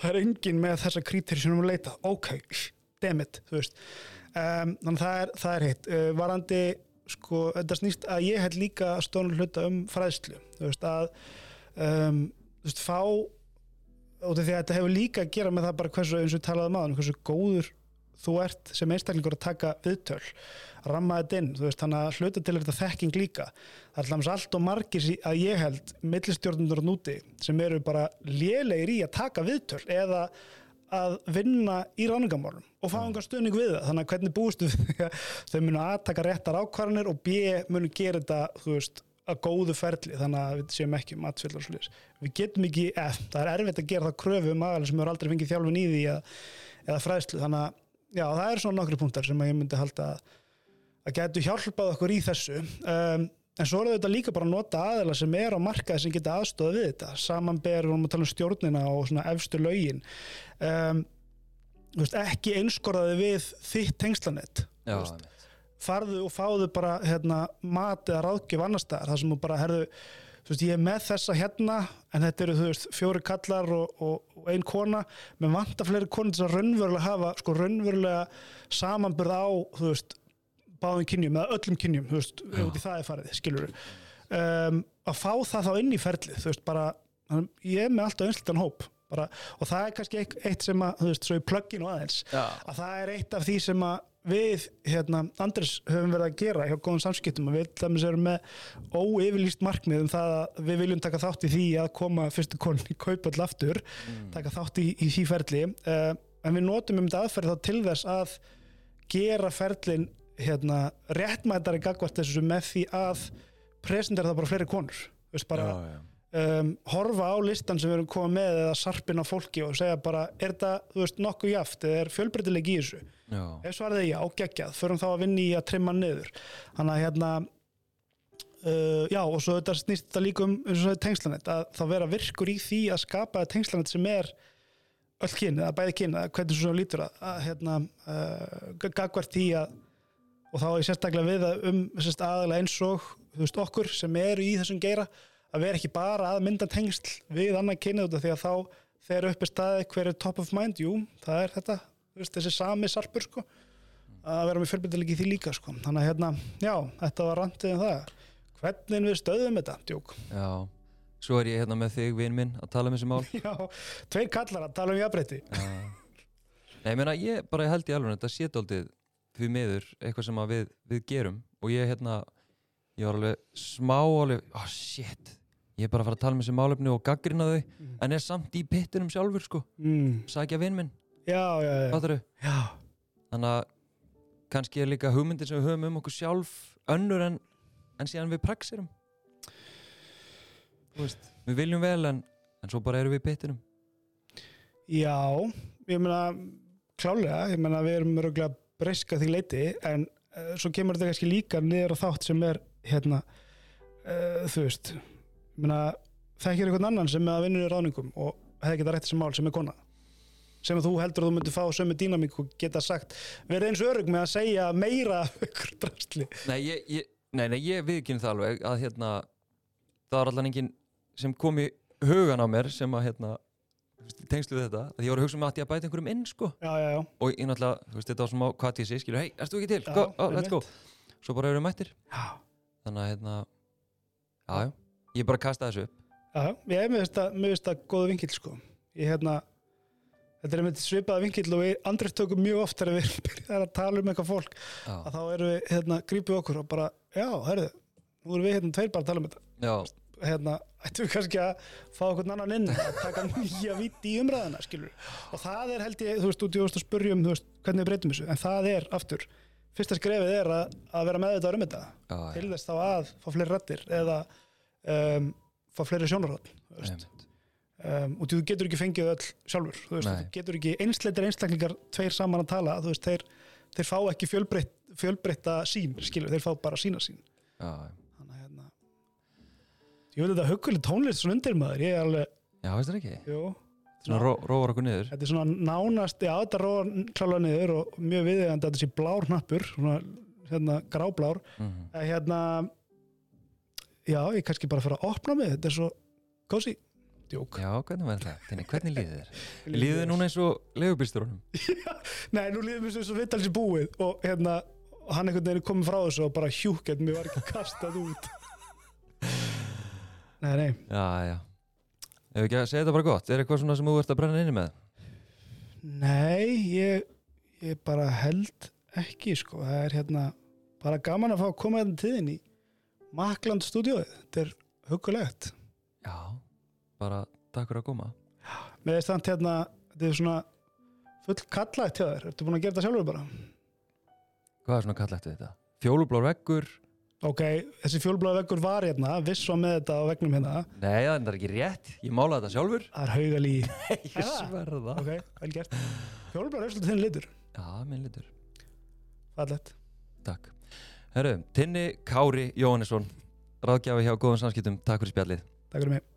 það er engin með þessa kríteri sem við erum að leita. Ok, dammit, þú veist um, þannig að það er, það er heitt uh, varandi, sko, þetta snýst að ég held líka stónul hluta um fræðslu þú veist, að um, þú veist, fá af því að þetta hefur líka að gera með það bara hversu, eins og við talaðum á hversu góður þú ert sem einstaklingur að taka viðtöl ramma þetta inn, þú veist, þannig að hluta til þetta þekking líka, það er alltaf allt og margir að ég held, millistjórnundur núti sem eru bara lélegir í að taka viðtöl eða að vinna í ráningamálum og fá einhver stuðning við það, þannig að hvernig búistu þau munu að taka réttar ákvarðanir og B munu gera þetta, þú veist að góðu ferli, þannig að við séum ekki matsvill og slúðis. Við getum ekki eh, það er erfitt að gera það kröfu um aðalega sem eru aldrei fengið þjálfin í því eða, eða fræðslu, þannig að já, það er svona nokkri punktar sem ég myndi halda að, að getur hjálpað okkur í þessu. Um, en svo er þetta líka bara að nota aðeila sem er á markaði sem geta aðstofað við þetta. Samanber, við erum að tala um stjórnina og svona efstu lögin. Um, veist, ekki einskorðaði við þitt tengslanett farðu og fáðu bara hérna, mat eða ráðgjöf annar staðar. Það sem þú bara herðu þú veist, ég er með þessa hérna en þetta eru þú veist, fjóri kallar og, og, og ein kona, menn vantar fleiri konur til að raunverulega hafa sko raunverulega samanburð á þú veist, báðum kynjum eða öllum kynjum, þú veist, út í það er farið skilur um, að fá það þá inn í ferlið, þú veist, bara ég er með alltaf einslutan hóp bara, og það er kannski eitt, sem að, þú veist, svo í plögginu aðeins Já. að það er eitt af því sem að við, hérna, Andres höfum verið að gera hjá góðum samskiptum og við dæmis erum með óyfirlýst markmið um það að við viljum taka þátt í því að koma fyrstu konin í kaupall aftur taka þátt í, í því ferli uh, en við notum um þetta aðferð þá til þess að gera ferlin hérna, réttmætari gagvart þessu með því að presentera það bara fleiri konur veist, bara, já, já. um, horfa á listan sem við erum komið með eða sarpin á fólki og segja bara er þú veist, nokkuð jaft eða er fjölbreytileg í þessu já. ef svarið er já, geggjað, förum þá að vinna í að trimma niður þannig að hérna uh, já, og svo þetta snýst þetta líka um, það tengslanett að þá vera virkur í því að skapa tengslanett sem er öll kyn, eða bæði kyn, eða hvernig svo lítur að, að hérna, uh, gagvart því að og þá er sérstaklega við að um sérst, aðalega eins og veist, okkur sem eru í þessum geira að vera ekki bara að mynda tengsl við annað kynið út af því að þá þegar upp er staðið hver er top of mind, jú, það er þetta veist, þessi sami sarpur sko. Að vera með fjölbyrðilegi því líka sko. Þannig að hérna, já, þetta var randið um það. Hvernig við stöðum þetta, djók? Já. Svo er ég hérna með þig, vinn minn, að tala um þessi mál. Já, tveir kallar að tala um jafnbreytti. Nei, ég meina, ég bara held í alveg þetta sé daldið því miður eitthvað sem við, við gerum. Og ég hérna ég var alveg smá alveg, oh shit. Ég er bara að fara að tala um þessi málefni og gaggrina þau Mm. en er samt í pittinum sjálfur sko. Mm. sagja vinn minn, já, já, já, þannig að kannski er líka hugmyndir sem við höfum um okkur sjálf önnur en, en síðan við praxirum. Þú veist, við viljum vel en, en svo bara erum við í pittinum. Já, ég meina klálega, ég meina við erum örgulega breyska því leiti en uh, svo kemur þetta kannski líka niður á þátt sem er hérna uh, þú veist þekkir einhvern annan sem er að vinna í ráðningum og hefði geta rætt þessi mál sem er kona sem þú heldur að þú myndir fá sömu dýnamík og geta sagt, verið eins örug með að segja meira af ykkur drastli Nei, ég, ég, nei, nei, ég viðkynna það alveg að hérna, það var allan enginn sem kom í hugan á mér sem að hérna, þú veist, í tengslu við þetta að ég var að hugsa um að ég að bæta einhverjum inn sko. Já, já, já, og ég náttúrulega, þú veist, þetta var svona hvað ég sé, skilur, hei, erst þú ekki til, go, oh, let's go. svo bara erum við mættir, já, þannig að hérna já, já, ég bara kasta þessu upp. Já, ég er með þetta, með þetta góða vinkill sko. Ég hérna þetta er með svipaða vinkill og við andrið tökum mjög oft þegar við erum að tala um eitthvað fólk að þá erum við, hérna, grípið okkur og bara, já, herðu, nú erum við hérna tveir bara að tala um þetta. Hérna, ættum við kannski að fá okkur annan inn að taka nýja vitt í umræðina, skilur. Og það er held ég, þú veist, út í að spurjum, veist, hvernig við breytum þessu. En það er, aftur, fyrsta skrefið er að, að vera með þetta um þetta. já, Til þess þá að fá fleiri rættir eða um, fá fleiri einmitt. Um, og þú getur ekki fengið öll sjálfur, þú veist, þú getur ekki einsleitir einstaklingar tveir saman að tala, þú veist, þeir, þeir fá ekki fjölbreytt, fjölbreytta sín, skilur, þeir fá bara sína sín. hérna Ég vil þetta hugguleg tónlist svona undir maður. Ég er alveg, já, veist það ekki? Jú. Svona ró, róar okkur niður. Þetta er svona nánast, já þetta róa klálega niður og mjög viðeigandi að þetta sé blár hnappur svona hérna gráblár. Mm en hérna já, ég kannski bara fyrir að opna mig. Þetta er svo kósi djók. Já, hvernig var það, Tinni, hvernig líður þér? Líður. Þér núna eins og legubýrsturunum Nei, nú líður mér svo vittalins í búið og hérna, og hann einhvern veginn er komið frá þessu og bara hjúkett, mér var ekki kastað út Nei, nei. Já, já. Ef ekki að segja þetta bara gott, er eitthvað svona sem þú ert að brenna inni með? Nei, ég, ég bara held ekki sko, það er hérna bara gaman að fá að koma þetta til þín í Makland stúdíóið, þetta er hugulegt. já, bara takk fyrir að koma. Með þess að hérna, þetta er svona full kallægt hjá þér, ertu búin að gera þetta sjálfur bara? hvað er svona kallægt við þetta? fjólublár veggur Ok, þessi fjólblóða veggur var hérna, viss var með þetta á vegnum hérna, Nei, það er ekki rétt, ég málaði þetta sjálfur. Það er haugalí. Ég sverða Ok, vel gert. Fjólblóða er svolítið þinn litur. Já, minn litur. Fallett Takk. Herru, Tinni Kári Jóhannesson Ráðgjafi hjá góðum samskiptum. Takk fyrir spjallið. Takk fyrir mig